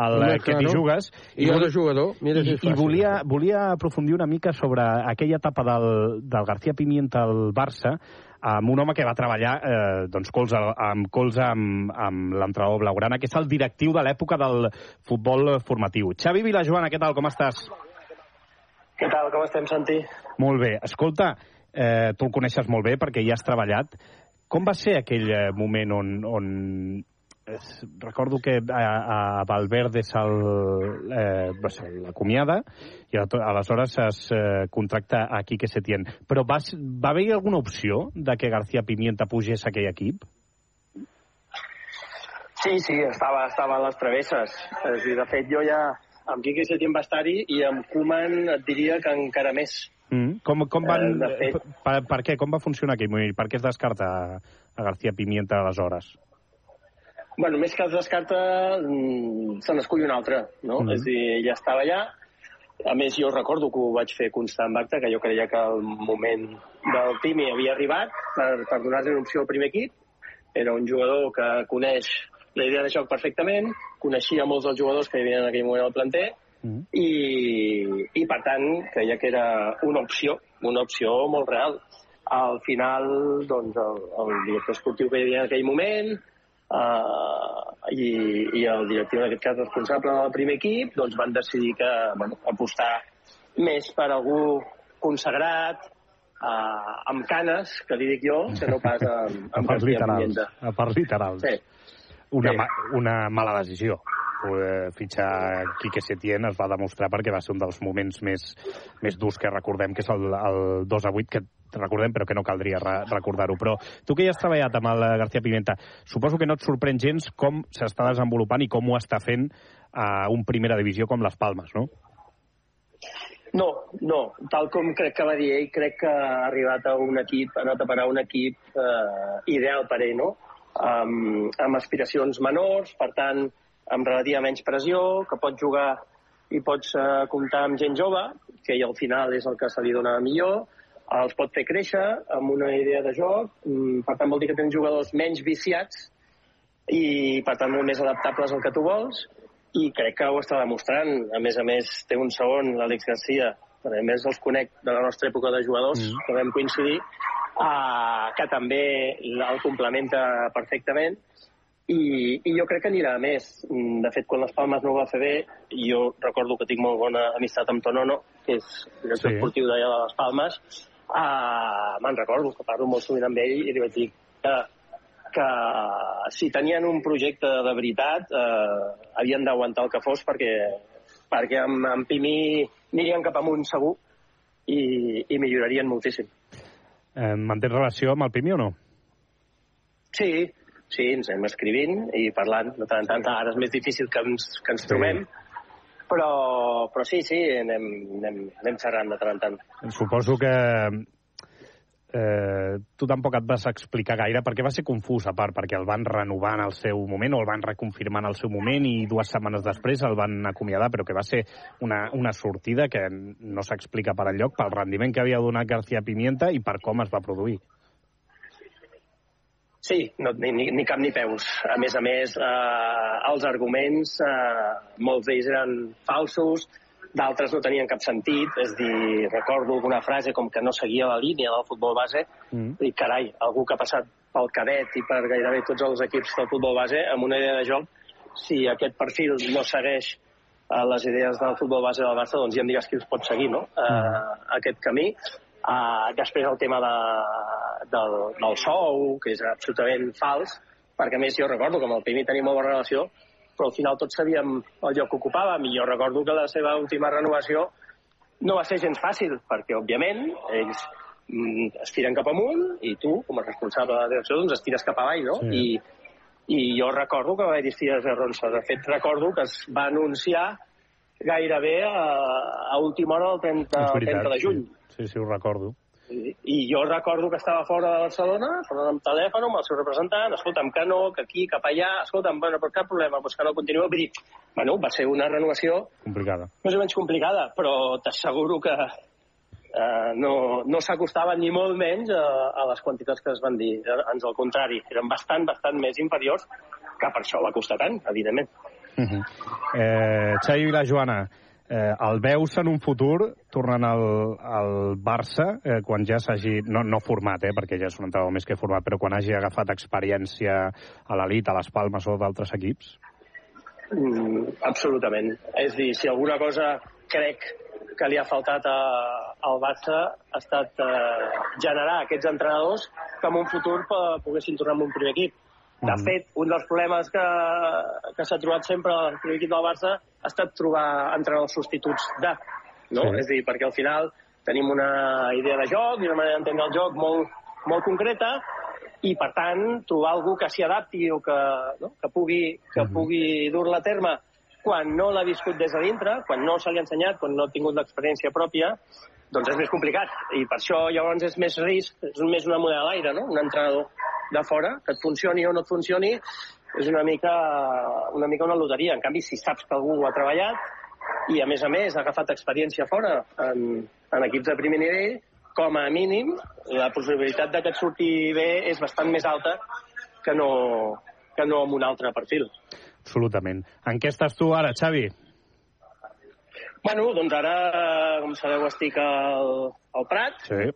al eh, Que t'hi jugues. I vol- de jugador, mira si I, és i fàcil. volia, volia aprofundir una mica sobre aquella etapa del, del García Pimienta al Barça, amb un home que va treballar eh, doncs, colze, amb colze amb, amb l'entrenador Blaugrana, que és el directiu de l'època del futbol formatiu. Xavi Vilajoana, què tal, com estàs? Què tal, com estem, Santi? Molt bé. Escolta, eh, tu el coneixes molt bé perquè hi has treballat. Com va ser aquell eh, moment on, on recordo que a, a Valverde se'l eh, se l'acomiada i a- aleshores es eh, contracta a Quique Setién. Però va, va haver alguna opció de que García Pimienta pugés a aquell equip? Sí, sí, estava, estava a les travesses. És dir, de fet, jo ja amb Quique Setién va estar-hi i amb Koeman et diria que encara més. Mm. Com, com van... Eh, fet- per, per què? Com va funcionar aquell moment? Per què es descarta a García Pimienta aleshores? Bueno, més que es descarta, mm, se n'escull un altre, no? Mhm. És a dir, ja estava allà. A més, jo recordo que ho vaig fer constar amb acte, que jo creia que el moment del Pimi havia arribat per, per donar-li una opció al primer equip. Era un jugador que coneix la idea de joc perfectament, coneixia molts dels jugadors que hi havia en aquell moment al planter, i, i per tant creia que era una opció, una opció molt real. Al final, doncs, el, el director esportiu que hi havia en aquell moment uh, i, i el directiu, en aquest cas responsable del primer equip, doncs van decidir que bueno, apostar més per algú consagrat, uh, amb canes, que li dic jo, que no pas amb, A amb parts García literals. A parts literals. Sí. Una, Sí. ma una mala decisió. Poder fitxar Quique Setién es va demostrar perquè va ser un dels moments més, més durs que recordem, que és el, el 2 a 8, que recordem però que no caldria re recordar-ho. Però tu que ja has treballat amb el García Pimenta, suposo que no et sorprèn gens com s'està desenvolupant i com ho està fent a un primera divisió com les Palmes, no? No, no. Tal com crec que va dir ell, crec que ha arribat a un equip, ha anat a parar un equip eh, ideal per ell, no? Amb, amb aspiracions menors, per tant, amb relativa menys pressió, que pots jugar i pots eh, comptar amb gent jove, que al final és el que se li dona millor, els pot fer créixer amb una idea de joc, mm, per tant vol dir que tens jugadors menys viciats i per tant molt més adaptables al que tu vols i crec que ho està demostrant. A més a més, té un segon, l'Àlex Garcia, a més els conec de la nostra època de jugadors, mm. que vam coincidir, uh, que també el complementa perfectament i, i jo crec que anirà a més. Mm, De fet, quan les Palmes no ho va fer bé, jo recordo que tinc molt bona amistat amb Tonono, que és director Sí. sí. esportiu d'allà de les Palmes, uh, me'n recordo que parlo molt sovint amb ell i li vaig dir que que si tenien un projecte de veritat eh, havien d'aguantar el que fos perquè, perquè amb, amb Pimí anirien cap amunt segur i, i millorarien moltíssim. Eh, mantens relació amb el Pimi o no? Sí, sí, ens anem escrivint i parlant de tant en tant. Ara és més difícil que ens, que ens Sí. Però, però sí, sí, anem, anem, anem xerrant de tant en tant. Suposo que eh, tu tampoc et vas explicar gaire perquè va ser confús, a part, perquè el van renovar en el seu moment o el van reconfirmar en el seu moment i dues setmanes després el van acomiadar, però que va ser una, una sortida que no s'explica per enlloc pel rendiment que havia donat García Pimienta i per com es va produir. Sí, no, ni, ni, ni cap ni peus. A més a més, eh, els arguments, eh, molts d'ells eren falsos, d'altres no tenien cap sentit, és dir, recordo alguna frase com que no seguia la línia del futbol base, Mm. i carai, algú que ha passat pel cadet i per gairebé tots els equips del futbol base, amb una idea de joc, si aquest perfil no segueix eh, les idees del futbol base del Barça, doncs ja em digues qui els pot seguir, no?, eh, aquest camí. Uh, després el tema de, del, del sou, que és absolutament fals, perquè a més jo recordo que amb el Pimi tenia molt bona relació, però al final tots sabíem el lloc que ocupàvem i jo recordo que la seva última renovació no va ser gens fàcil, perquè òbviament ells mm, es tiren cap amunt i tu, com a responsable de la direcció, doncs es tires cap avall, no? Sí. I, I jo recordo que va haver dies de ronça. De fet, recordo que es va anunciar gairebé a, a última hora del 30, És el 30 de juny. Sí, sí, sí ho recordo. I, I jo recordo que estava fora de Barcelona, parlant amb telèfon amb el seu representant, escolta'm, que no, que aquí, cap allà, escolta'm, bueno, però cap problema, doncs que no continuï. Vull dir, bueno, va ser una renovació Complicada. més o menys complicada, però t'asseguro que eh, no, no s'acostaven ni molt menys a, a les quantitats que es van dir. Ans al contrari, eren bastant, bastant més inferiors, que per això va costar tant, evidentment. Uh -huh. eh, Xavi la Joana, eh, el veus en un futur tornant al, al Barça eh, quan ja s'hagi, no, no format, eh, perquè ja és un entrenador més que format, però quan hagi agafat experiència a l'elit, a les Palmes o d'altres equips? Mm, absolutament. És dir, si alguna cosa crec que li ha faltat a, al Barça ha estat eh, generar aquests entrenadors que en un futur po- poguessin tornar amb un primer equip. De Mhm. fet, un dels problemes que, que s'ha trobat sempre al primer equip del Barça ha estat trobar entrenadors substituts de, no? Sí. És a dir, perquè al final tenim una idea de joc i una manera d'entendre el joc molt, molt concreta i, per tant, trobar algú que s'hi adapti o que, no? que pugui, que pugui dur-la a terme quan no l'ha viscut des de dintre, quan no se li ha ensenyat, quan no ha tingut l'experiència pròpia, doncs és més complicat. I per això llavors és més risc, és més una moneda a l'aire, no? Un entrenador de fora, que et funcioni o no et funcioni, és una mica, una mica una loteria. En canvi, si saps que algú ha treballat i, a més a més, ha agafat experiència fora en, en equips de primer nivell, com a mínim, la possibilitat de que et surti bé és bastant més alta que no, que no amb un altre perfil. Absolutament. En què estàs tu ara, Xavi? Bueno, doncs ara, com sabeu, estic al, al Prat, Sí.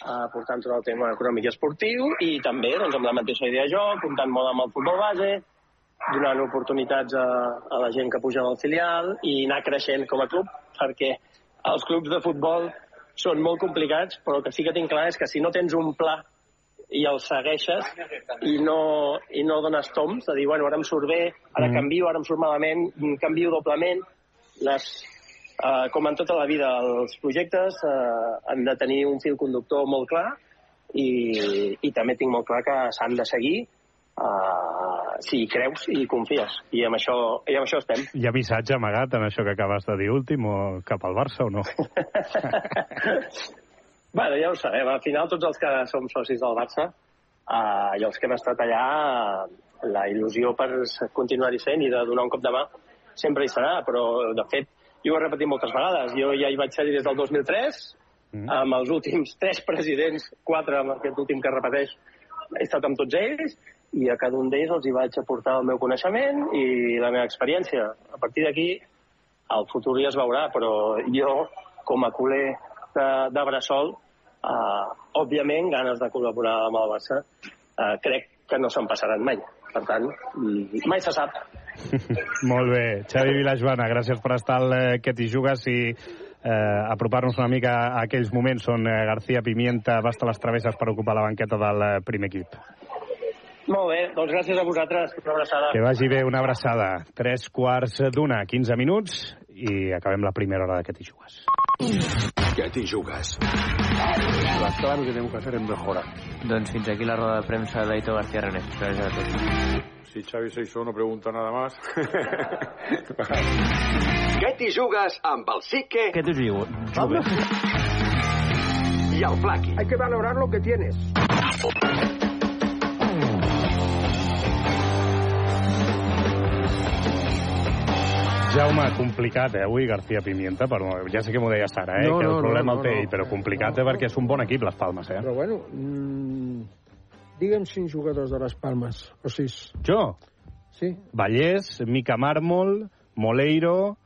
Eh, portant tot el tema econòmic i esportiu, i també doncs, amb la mateixa idea de joc, comptant molt amb el futbol base, donant oportunitats a, a la gent que puja del filial i anar creixent com a club, perquè els clubs de futbol són molt complicats, però el que sí que tinc clar és que si no tens un pla i el segueixes i no, i no dones toms, de dir, bueno, ara em surt bé, ara Mm. canvio, ara em surt malament, canvio doblement, les, eh, com en tota la vida, els projectes eh, han de tenir un fil conductor molt clar i, i també tinc molt clar que s'han de seguir eh, si hi creus i hi confies. I amb això, i amb això estem. Hi ha missatge amagat en això que acabes de dir últim o cap al Barça o no? Bueno, ja ho sabem. Al final, tots els que som socis del Barça eh, i els que hem estat allà, eh, la il·lusió per continuar-hi sent i de donar un cop de mà sempre hi serà, però, de fet, jo ho he repetit moltes vegades. Jo ja hi vaig ser des del 2003, amb els últims tres presidents, quatre amb aquest últim que repeteix, he estat amb tots ells, i a cada un d'ells els hi vaig aportar el meu coneixement i la meva experiència. A partir d'aquí, el futur ja es veurà, però jo, com a culer de, de Bressol, eh, òbviament, ganes de col·laborar amb el Barça, eh, crec que no se'n passaran mai. Per tant, mm, mai se sap. Molt bé. Xavi Vilajoana, gràcies per estar al eh, Que t'hi jugues i eh, apropar-nos una mica a aquells moments on eh, García Pimienta va estar a les travesses per ocupar la banqueta del eh, primer equip. Molt bé, doncs gràcies a vosaltres. Una abraçada. Que vagi bé, una abraçada. Tres quarts d'una, 15 minuts i acabem la primera hora de Que t'hi jugues. Que t'hi jugues. Las claves que tenemos que hacer es mejorar. Doncs fins aquí la roda de premsa d'Aito García René. Gràcies a tots. Si Xavi Seixó no pregunta nada más. Que t'hi jugues amb el Sique Què t'hi jugues? i el Flaqui. Hay que valorar lo que tienes. Jaume, complicat, eh, avui, García Pimienta, però ja sé que m'ho deies ara, eh, No, que el no, problema no, el té no. ell, però complicat eh, perquè és un bon equip, les Palmes, eh? Però bueno, mm, digue'm cinc jugadors de les Palmes, o sis. Jo? Sí. Vallès, Mica Mármol, Moleiro,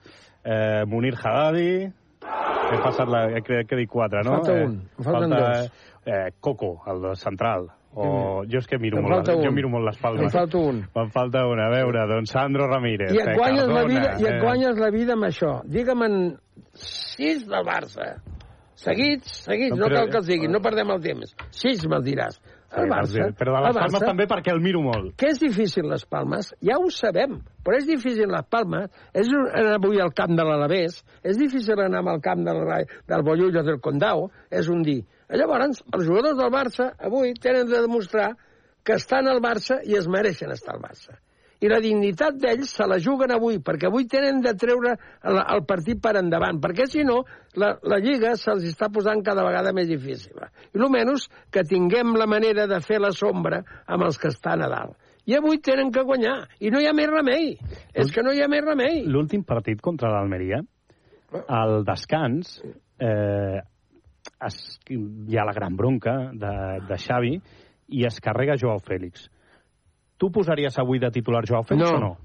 eh, Munir Haddadi... He passat la... He, crec que he dit quatre, no? Falta un, Eh, en falten falta, dos. Eh, Coco, el central. O, jo és que miro Em molt, les- jo un. miro molt les palmes. Em falta un. Me'n falta una. A veure, doncs Sandro Ramírez. I et eh, guanyes, la Cardona, vida, i et eh, guanyes la vida amb això. Digue'm en sis del Barça. Seguits, seguits, No, no, però- cal que els diguin, no perdem el temps. Sis me'l diràs. El Barça, Però de les el Palmes Barça, també perquè el miro molt. que és difícil les Palmes, ja ho sabem, però és difícil les Palmes, és un- anar avui al camp de l'Alavés, és difícil anar al camp del, Ra- del Bollullos del Condau, és un dir. Llavors, els jugadors del Barça avui tenen de demostrar que estan al Barça i es mereixen estar al Barça. I la dignitat d'ells se la juguen avui, perquè avui tenen de treure el, el partit per endavant, perquè si no, la, la Lliga se'ls està posant cada vegada més difícil. I almenys que tinguem la manera de fer la sombra amb els que estan a dalt. I avui tenen que guanyar, i no hi ha més remei. És que no hi ha més remei. L'últim partit contra l'Almeria, al descans, eh, es, hi ha la gran bronca de, de Xavi i es carrega Joao Fèlix. Tu posaries avui de titular Joao Fèlix No. o no?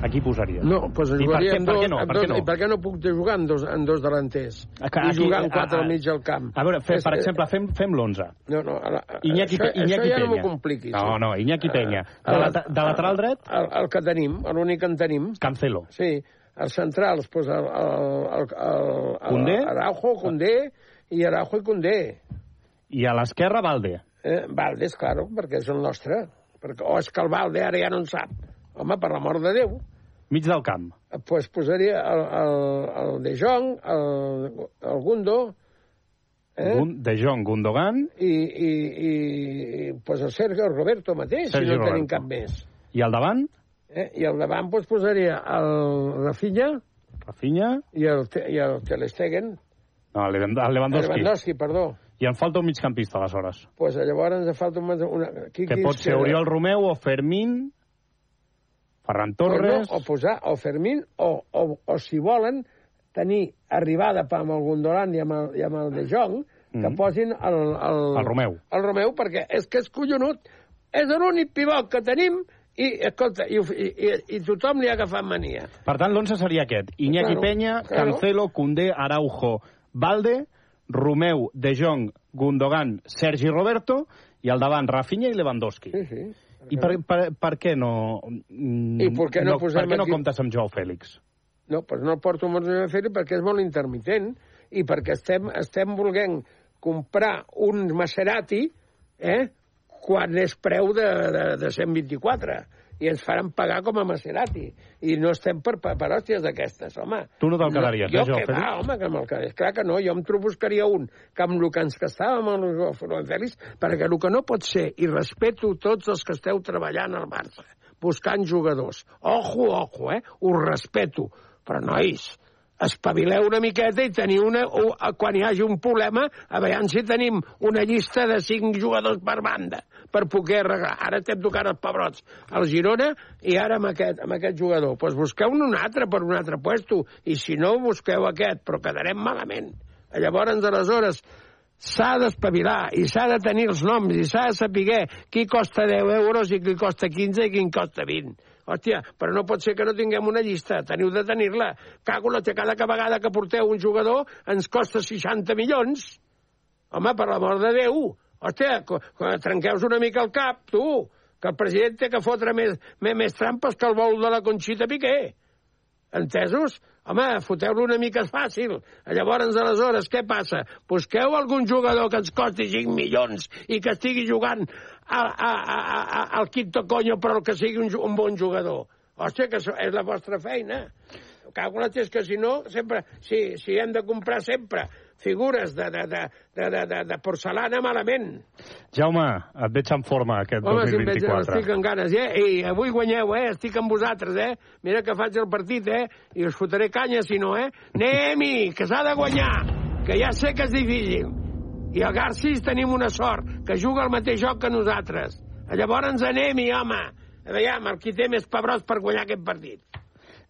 A qui posaries? No, doncs I per què, amb per dos, què no? Per dos, què no? I per què no puc jugar amb dos, amb dos delanters? A- a- I aquí- jugar amb quatre a- a- al mig del camp. A veure, fe, És- per eh, exemple, fem, fem l'11. No, no, a la, Iñaki, això, Iñaki això ja no m'ho compliquis. No, no, Iñaki Peña. De, El- la, de lateral dret? El, el que tenim, l'únic que en tenim. Cancelo. Sí, els centrals, doncs el, el, el, el, Condé? Araujo, Condé, i Araujo i Condé. I a l'esquerra, Valde. Eh, Valdes, claro, perquè és el nostre. Perquè, o és que el Valde ara ja no en sap. Home, per l'amor de Déu. Mig del camp. Doncs pues posaria el, el, el De Jong, el, el Gundo, eh? De Jong, Gundogan i, i, i, i pues el Sergio Roberto mateix, Sergio si no en tenim Roberto. cap més. i al davant? Eh? I al davant doncs, posaria el Rafinha Rafinha i el, i el Ter Stegen. No, el Levan- el Lewandowski. Lewandowski, perdó. I em falta un migcampista, aleshores. Pues llavors ens falta una... una qui, Que pot ser? Oriol Romeu o Fermín, Ferran Torres... O, no, o posar o Fermín, o, o, o si volen tenir arribada amb el Gondolan i amb el, i amb el De Jong, que Mhm. posin el, el, El Romeu. El Romeu, perquè és que és collonut. És l'únic pivot que tenim i, escolta, i, i, i, tothom li ha agafat mania. Per tant, l'11 seria aquest. Iñaki Claro, Peña, claro. Cancelo, Koundé, Araujo, Valde, Romeu, De Jong, Gundogan, Sergi Roberto i al davant Rafinha i Lewandowski. Sí, sí. I per, per, per què no... mm, I per què no posem per què no aquí- comptes amb Joao Fèlix? No, doncs no porto molt a fer perquè és molt intermitent i perquè estem, estem volent comprar un Maserati eh, quan és preu de, de, de 124 i ens faran pagar com a Maserati i no estem per, per, per hòsties d'aquestes, home. Tu no te'l quedaries, jo eh, Joao que va, home, que me'l quedés. Clar que no, jo em buscaria un que amb el que ens gastàvem amb el Joao Fèlix, perquè el que no pot ser, i respeto tots els que esteu treballant al Barça, buscant jugadors. Ojo, ojo, eh? Us respeto. Però, nois, espavileu una miqueta i teniu una... O, quan hi hagi un problema, a veure si tenim una llista de cinc jugadors per banda per poder arreglar. Ara estem tocant els pebrots al Girona i ara amb aquest, amb aquest jugador. Doncs pues busqueu un altre per un altre puesto i si no, busqueu aquest, però quedarem malament. Llavors, aleshores, s'ha d'espavilar i s'ha de tenir els noms i s'ha de saber qui costa 10 euros i qui costa 15 i qui costa 20. Hòstia, però no pot ser que no tinguem una llista. Teniu de tenir-la. Cago la cada vegada que porteu un jugador ens costa 60 milions. Home, per l'amor de Déu. Hòstia, co- co- trenqueu una mica el cap, tu. Que el president té que fotre més, més, més trampes que el vol de la Conxita Piqué. Entesos? Home, foteu-lo una mica fàcil. Llavors, aleshores, què passa? Busqueu algun jugador que ens costi 5 milions i que estigui jugant a, a, a, a, al quinto coño, però que sigui un, un bon jugador. Hòstia, que és la vostra feina. La és que si no, sempre, si, si hem de comprar sempre figures de, de, de, de, de, de, porcelana malament. Jaume, et veig en forma aquest Home, si em veig, 2024. estic en ganes, eh? I avui guanyeu, eh? Estic amb vosaltres, eh? Mira que faig el partit, eh? I us fotré canya, si no, eh? Anem-hi, que s'ha de guanyar, que ja sé que és difícil. I a Garcis tenim una sort, que juga el mateix joc que nosaltres. Llavors anem-hi, home. A veure, el qui té més pebrots per guanyar aquest partit.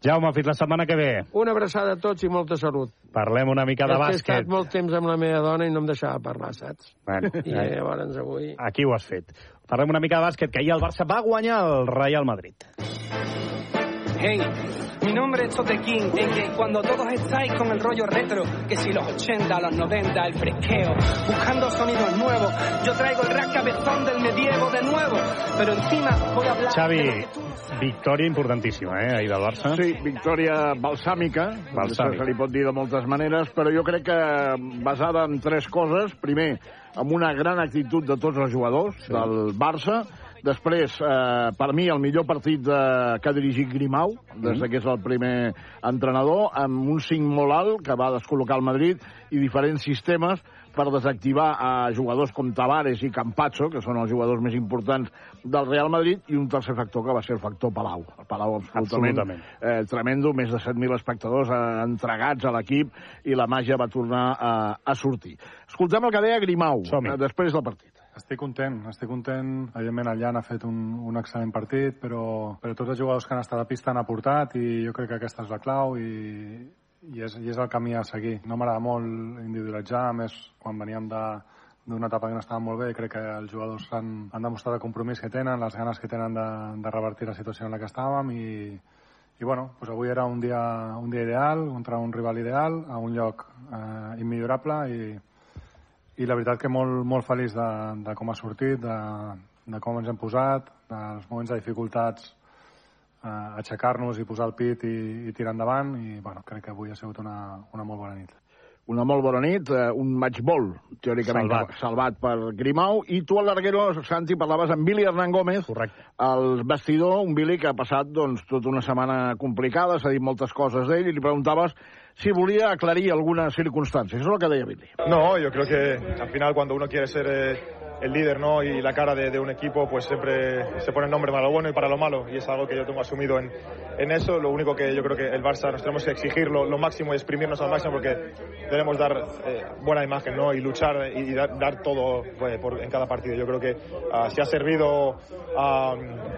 Jaume, fins la setmana que ve. Una abraçada a tots i molta salut. Parlem una mica de És que he bàsquet. estat molt temps amb la meva dona i no em deixava parlar, saps? Bueno, I eh, llavors avui... Aquí ho has fet. Parlem una mica de bàsquet, que ahir el Barça va guanyar el Real Madrid. Hey, mi nombre es Tote King, que cuando todos estáis con el rollo retro, que si los 80, los 90, el fresqueo, buscando sonidos nuevos, yo traigo el rap cabezón del medievo de nuevo, pero encima voy a hablar... Xavi, victòria importantíssima, eh, ahir del Barça. Sí, victòria balsàmica, Balsàmica. se li pot dir de moltes maneres, però jo crec que basada en tres coses. Primer, amb una gran actitud de tots els jugadors sí. del Barça. Després, eh, per mi, el millor partit de, que ha dirigit Grimau, des Mm. que és el primer entrenador, amb un 5 molt alt que va descol·locar el Madrid i diferents sistemes per desactivar a jugadors com Tavares i Campazzo, que són els jugadors més importants del Real Madrid, i un tercer factor que va ser el factor Palau. El Palau absolutament, Absolutament. Eh, tremendo, més de 7.000 espectadors eh, entregats a l'equip i la màgia va tornar a, a sortir. Escoltem el que deia Grimau eh, després del partit. Estic content, estic content. Evidentment, Jan ha fet un, un excel·lent partit, però, però tots els jugadors que han estat a pista han aportat i jo crec que aquesta és la clau i, i, és, i és el camí a seguir. No m'agrada molt individualitzar, a més, quan veníem de, d'una etapa que no estava molt bé, crec que els jugadors han, han demostrat el compromís que tenen, les ganes que tenen de, de revertir la situació en la que estàvem i, i bueno, doncs avui era un dia, un dia ideal contra un rival ideal, a un lloc eh, immillorable i, i la veritat que molt, molt feliç de, de com ha sortit, de, de com ens hem posat, dels moments de dificultats, eh, aixecar-nos i posar el pit i, i tirar endavant i bueno, crec que avui ha sigut una, una molt bona nit. Una molt bona nit, eh, un match ball, teòricament Salvat. salvat per Grimau, i tu al larguero, Santi, parlaves amb Billy Hernán Gómez, Correcte. el vestidor, un Billy que ha passat doncs, tota una setmana complicada, s'ha dit moltes coses d'ell, i li preguntaves si volia aclarir algunes circumstàncies. Això és el que deia Billy. No, yo creo que al final cuando uno quiere ser eh, el líder ¿no? y la cara de, de, un equipo, pues siempre se pone el nombre para lo bueno y para lo malo. Y es algo que yo tengo asumido en, en eso. Lo único que yo creo que el Barça nos tenemos que exigir lo, lo máximo y exprimirnos al máximo porque debemos dar eh, buena imagen ¿no? y luchar y, y dar, dar, todo pues, por, en cada partido. Yo creo que uh, si ha servido uh,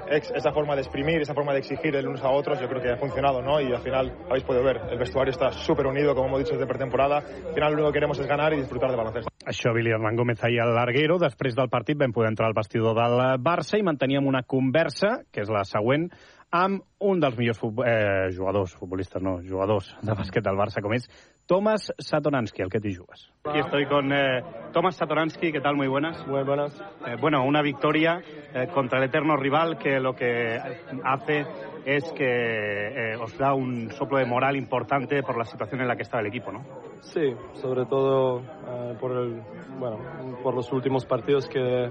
ex, esa forma de exprimir, esa forma de exigir el unos a otros, yo creo que ha funcionado. ¿no? Y al final habéis podido ver, el vestuario está súper unido, como hemos dicho desde pretemporada. Al final lo único que queremos es ganar y disfrutar de baloncesto. Això, Billy Hernán Gómez ahir al Larguero. Després del partit vam poder entrar al vestidor del Barça i manteníem una conversa, que és la següent, amb un dels millors futbol, eh, jugadors, futbolistes no, jugadors de bàsquet del Barça, com és Tomás Satoransky, el que t'hi jugues. Aquí estoy con eh, Tomás Satoransky, ¿qué tal? Muy buenas. Muy buenas. Eh, bueno, una victoria eh, contra el eterno rival que lo que hace es que eh, os da un soplo de moral importante por la situación en la que estaba el equipo, ¿no? Sí, sobre todo eh, por, el, bueno, por los últimos partidos que,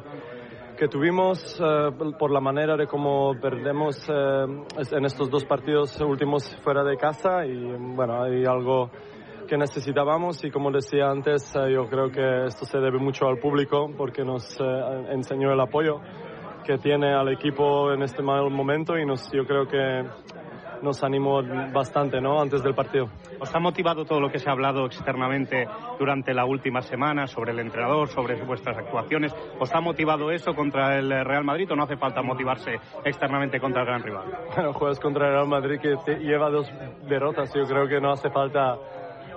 que tuvimos, eh, por la manera de cómo perdemos eh, en estos dos partidos últimos fuera de casa y bueno, hay algo que necesitábamos y como decía antes, eh, yo creo que esto se debe mucho al público porque nos enseñó el apoyo que tiene al equipo en este mal momento y nos, yo creo que nos animó bastante ¿no? antes del partido. ¿Os ha motivado todo lo que se ha hablado externamente durante la última semana sobre el entrenador, sobre vuestras actuaciones? ¿Os ha motivado eso contra el Real Madrid o no hace falta motivarse externamente contra el gran rival? Bueno, juegas contra el Real Madrid que lleva dos derrotas. Yo creo que no hace falta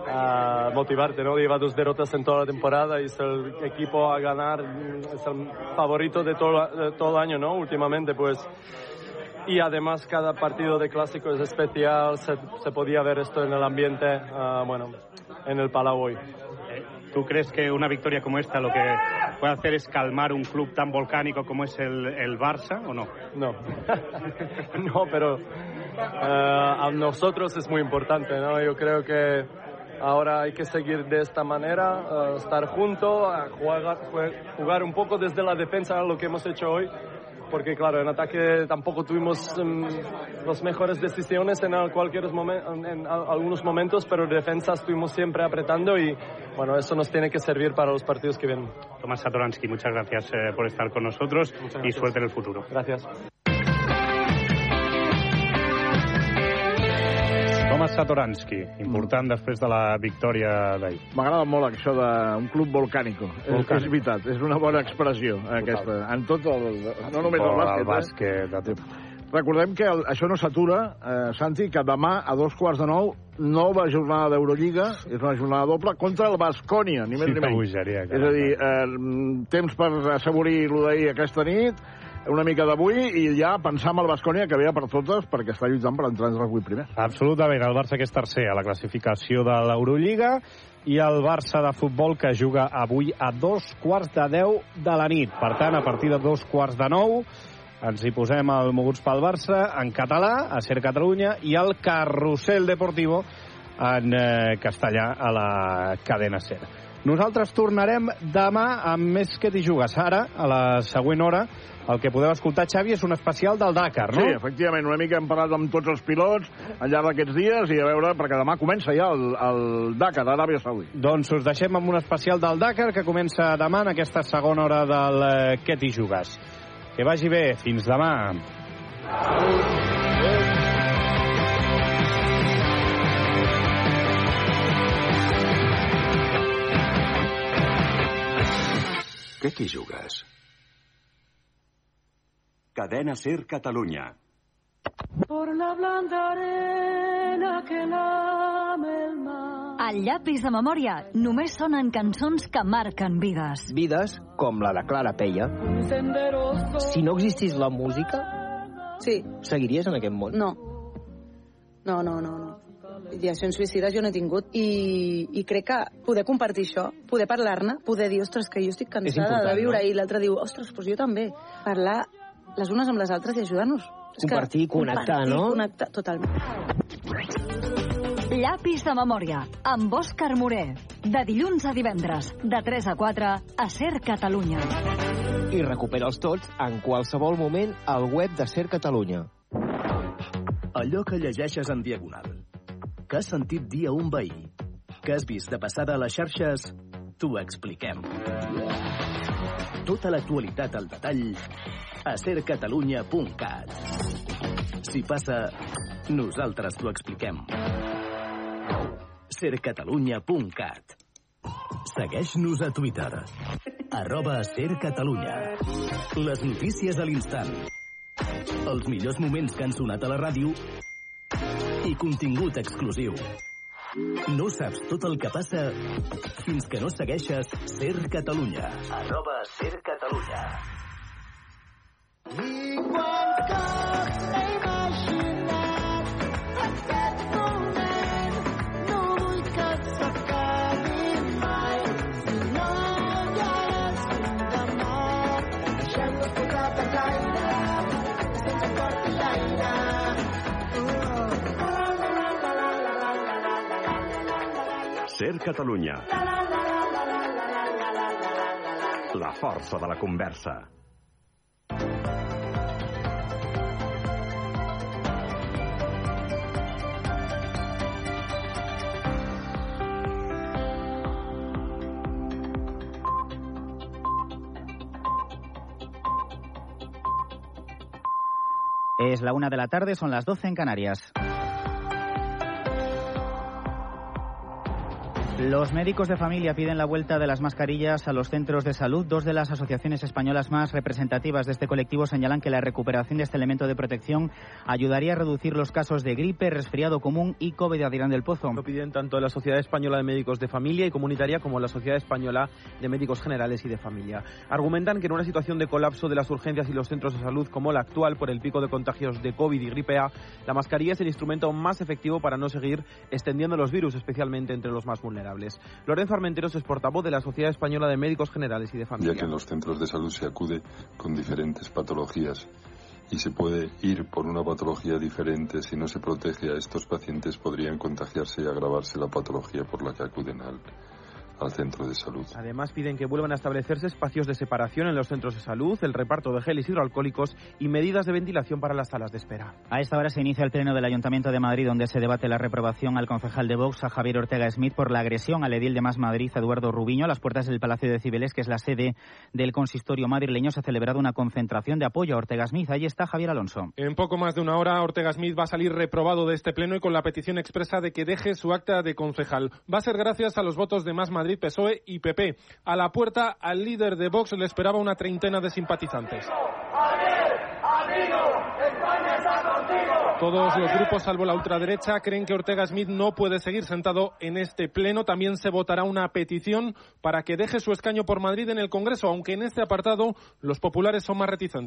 a motivarte, ¿no? Lleva dos derrotas en toda la temporada y es el equipo a ganar, es el favorito de todo, de todo el año, ¿no? Últimamente, pues. Y además cada partido de clásico es especial, se, se podía ver esto en el ambiente, uh, bueno, en el Palau hoy. ¿Tú crees que una victoria como esta lo que puede hacer es calmar un club tan volcánico como es el, el Barça o no? No, no, pero uh, a nosotros es muy importante, ¿no? Yo creo que Ahora hay que seguir de esta manera, uh, estar juntos, jugar, jugar un poco desde la defensa lo que hemos hecho hoy, porque claro, en ataque tampoco tuvimos um, las mejores decisiones en, cualquier momen en, en algunos momentos, pero en defensa estuvimos siempre apretando y bueno, eso nos tiene que servir para los partidos que vienen. Tomás Satoransky, muchas gracias eh, por estar con nosotros y suerte en el futuro. Gracias. Tomàs Satoransky, important després de la victòria d'ahir. M'agrada molt això d'un club volcànico. volcànic. És, és veritat, és una bona expressió, Total. aquesta. En tot el... No només el bàsquet. El bàsquet eh? Recordem que el, això no s'atura, eh, Santi, que demà a dos quarts de nou, nova jornada d'Eurolliga, és una jornada doble, contra el Bascònia, ni més sí, ni menys. Bogeria, és a dir, eh, temps per assaborir-lo d'ahir aquesta nit, una mica d'avui i ja pensar amb el Bascònia que ve per totes perquè està lluitant per entrar entre els vuit primers. Absolutament, el Barça que és tercer a la classificació de l'Eurolliga i el Barça de futbol que juga avui a dos quarts de deu de la nit. Per tant, a partir de dos quarts de nou ens hi posem el Moguts pel Barça en català, a Ser Catalunya, i el Carrusel Deportivo en eh, castellà a la cadena Ser. Nosaltres tornarem demà amb més que t'hi jugues. Ara, a la següent hora, el que podeu escoltar, Xavi, és un especial del Dakar, no? Sí, efectivament, una mica hem parlat amb tots els pilots al llarg d'aquests dies i a veure, perquè demà comença ja el, el Dakar d'Aràbia Saudí. Doncs us deixem amb un especial del Dakar que comença demà en aquesta segona hora del eh, Què t'hi jugues. Que vagi bé, fins demà. Què t'hi jugues? Cadena Ser Catalunya. Por la blanda arena que lame el mar. Al llapis de memòria només sonen cançons que marquen vides. Vides com la de Clara Peia. Si no existís la música, sí. seguiries en aquest món? No. No, no, no, no. Ideacions suïcides jo no he tingut i, i crec que poder compartir això, poder parlar-ne, poder dir, ostres, que jo estic cansada de viure no? i l'altre diu, ostres, doncs jo també. Parlar les unes amb les altres i ajudar-nos. Compartir, connectar, compartir, no? connectar, totalment. Llapis de memòria, amb Òscar Moré. De dilluns a divendres, de 3 a 4, a Ser Catalunya. I recupera'ls tots en qualsevol moment al web de Ser Catalunya. Allò que llegeixes en diagonal. que has sentit dir a un veí, que has vist de passada a les xarxes, t'ho expliquem. Tota l'actualitat al detall a sercatalunya.cat. Si passa, nosaltres t'ho expliquem. sercatalunya.cat Segueix-nos a Twitter. Arroba sercatalunya. Les notícies a l'instant. Els millors moments que han sonat a la ràdio i contingut exclusiu. No saps tot el que passa fins que no segueixes Ser Catalunya. Arroba Ser Catalunya. Ser Catalunya. La força de la conversa. Es la una de la tarde, son las 12 en Canarias. Los médicos de familia piden la vuelta de las mascarillas a los centros de salud. Dos de las asociaciones españolas más representativas de este colectivo señalan que la recuperación de este elemento de protección ayudaría a reducir los casos de gripe, resfriado común y COVID de Adrián del Pozo. Lo piden tanto la Sociedad Española de Médicos de Familia y Comunitaria como la Sociedad Española de Médicos Generales y de Familia. Argumentan que en una situación de colapso de las urgencias y los centros de salud como la actual por el pico de contagios de COVID y gripe A, la mascarilla es el instrumento más efectivo para no seguir extendiendo los virus, especialmente entre los más vulnerables. Lorenzo Armenteros es portavoz de la Sociedad Española de Médicos Generales y de Familia. ya que en los centros de salud se acude con diferentes patologías y se puede ir por una patología diferente. Si no se protege a estos pacientes, podrían contagiarse y agravarse la patología por la que acuden al, al centro de salud. Además, piden que vuelvan a establecerse espacios de separación en los centros de salud, el reparto de geles hidroalcohólicos y medidas de ventilación para las salas de espera. A esta hora se inicia el pleno del Ayuntamiento de Madrid, donde se debate la reprobación al concejal de Vox, a Javier Ortega Smith, por la agresión al edil de Más Madrid, Eduardo Rubiño, a las puertas del Palacio de Cibeles, que es la sede del consistorio madrileño. Se ha celebrado una concentración de apoyo a Ortega Smith. Ahí está Javier Alonso. En poco más de una hora, Ortega Smith va a salir reprobado de este pleno y con la petición expresa de que deje su acta de concejal. Va a ser gracias a los votos de Más Madrid, PSOE y PP. A la puerta, al líder de Vox le esperaba una treintena de simpatizantes. Todos los grupos, salvo la ultraderecha, creen que Ortega Smith no puede seguir sentado en este pleno. También se votará una petición para que deje su escaño por Madrid en el Congreso, aunque en este apartado los populares son más reticentes.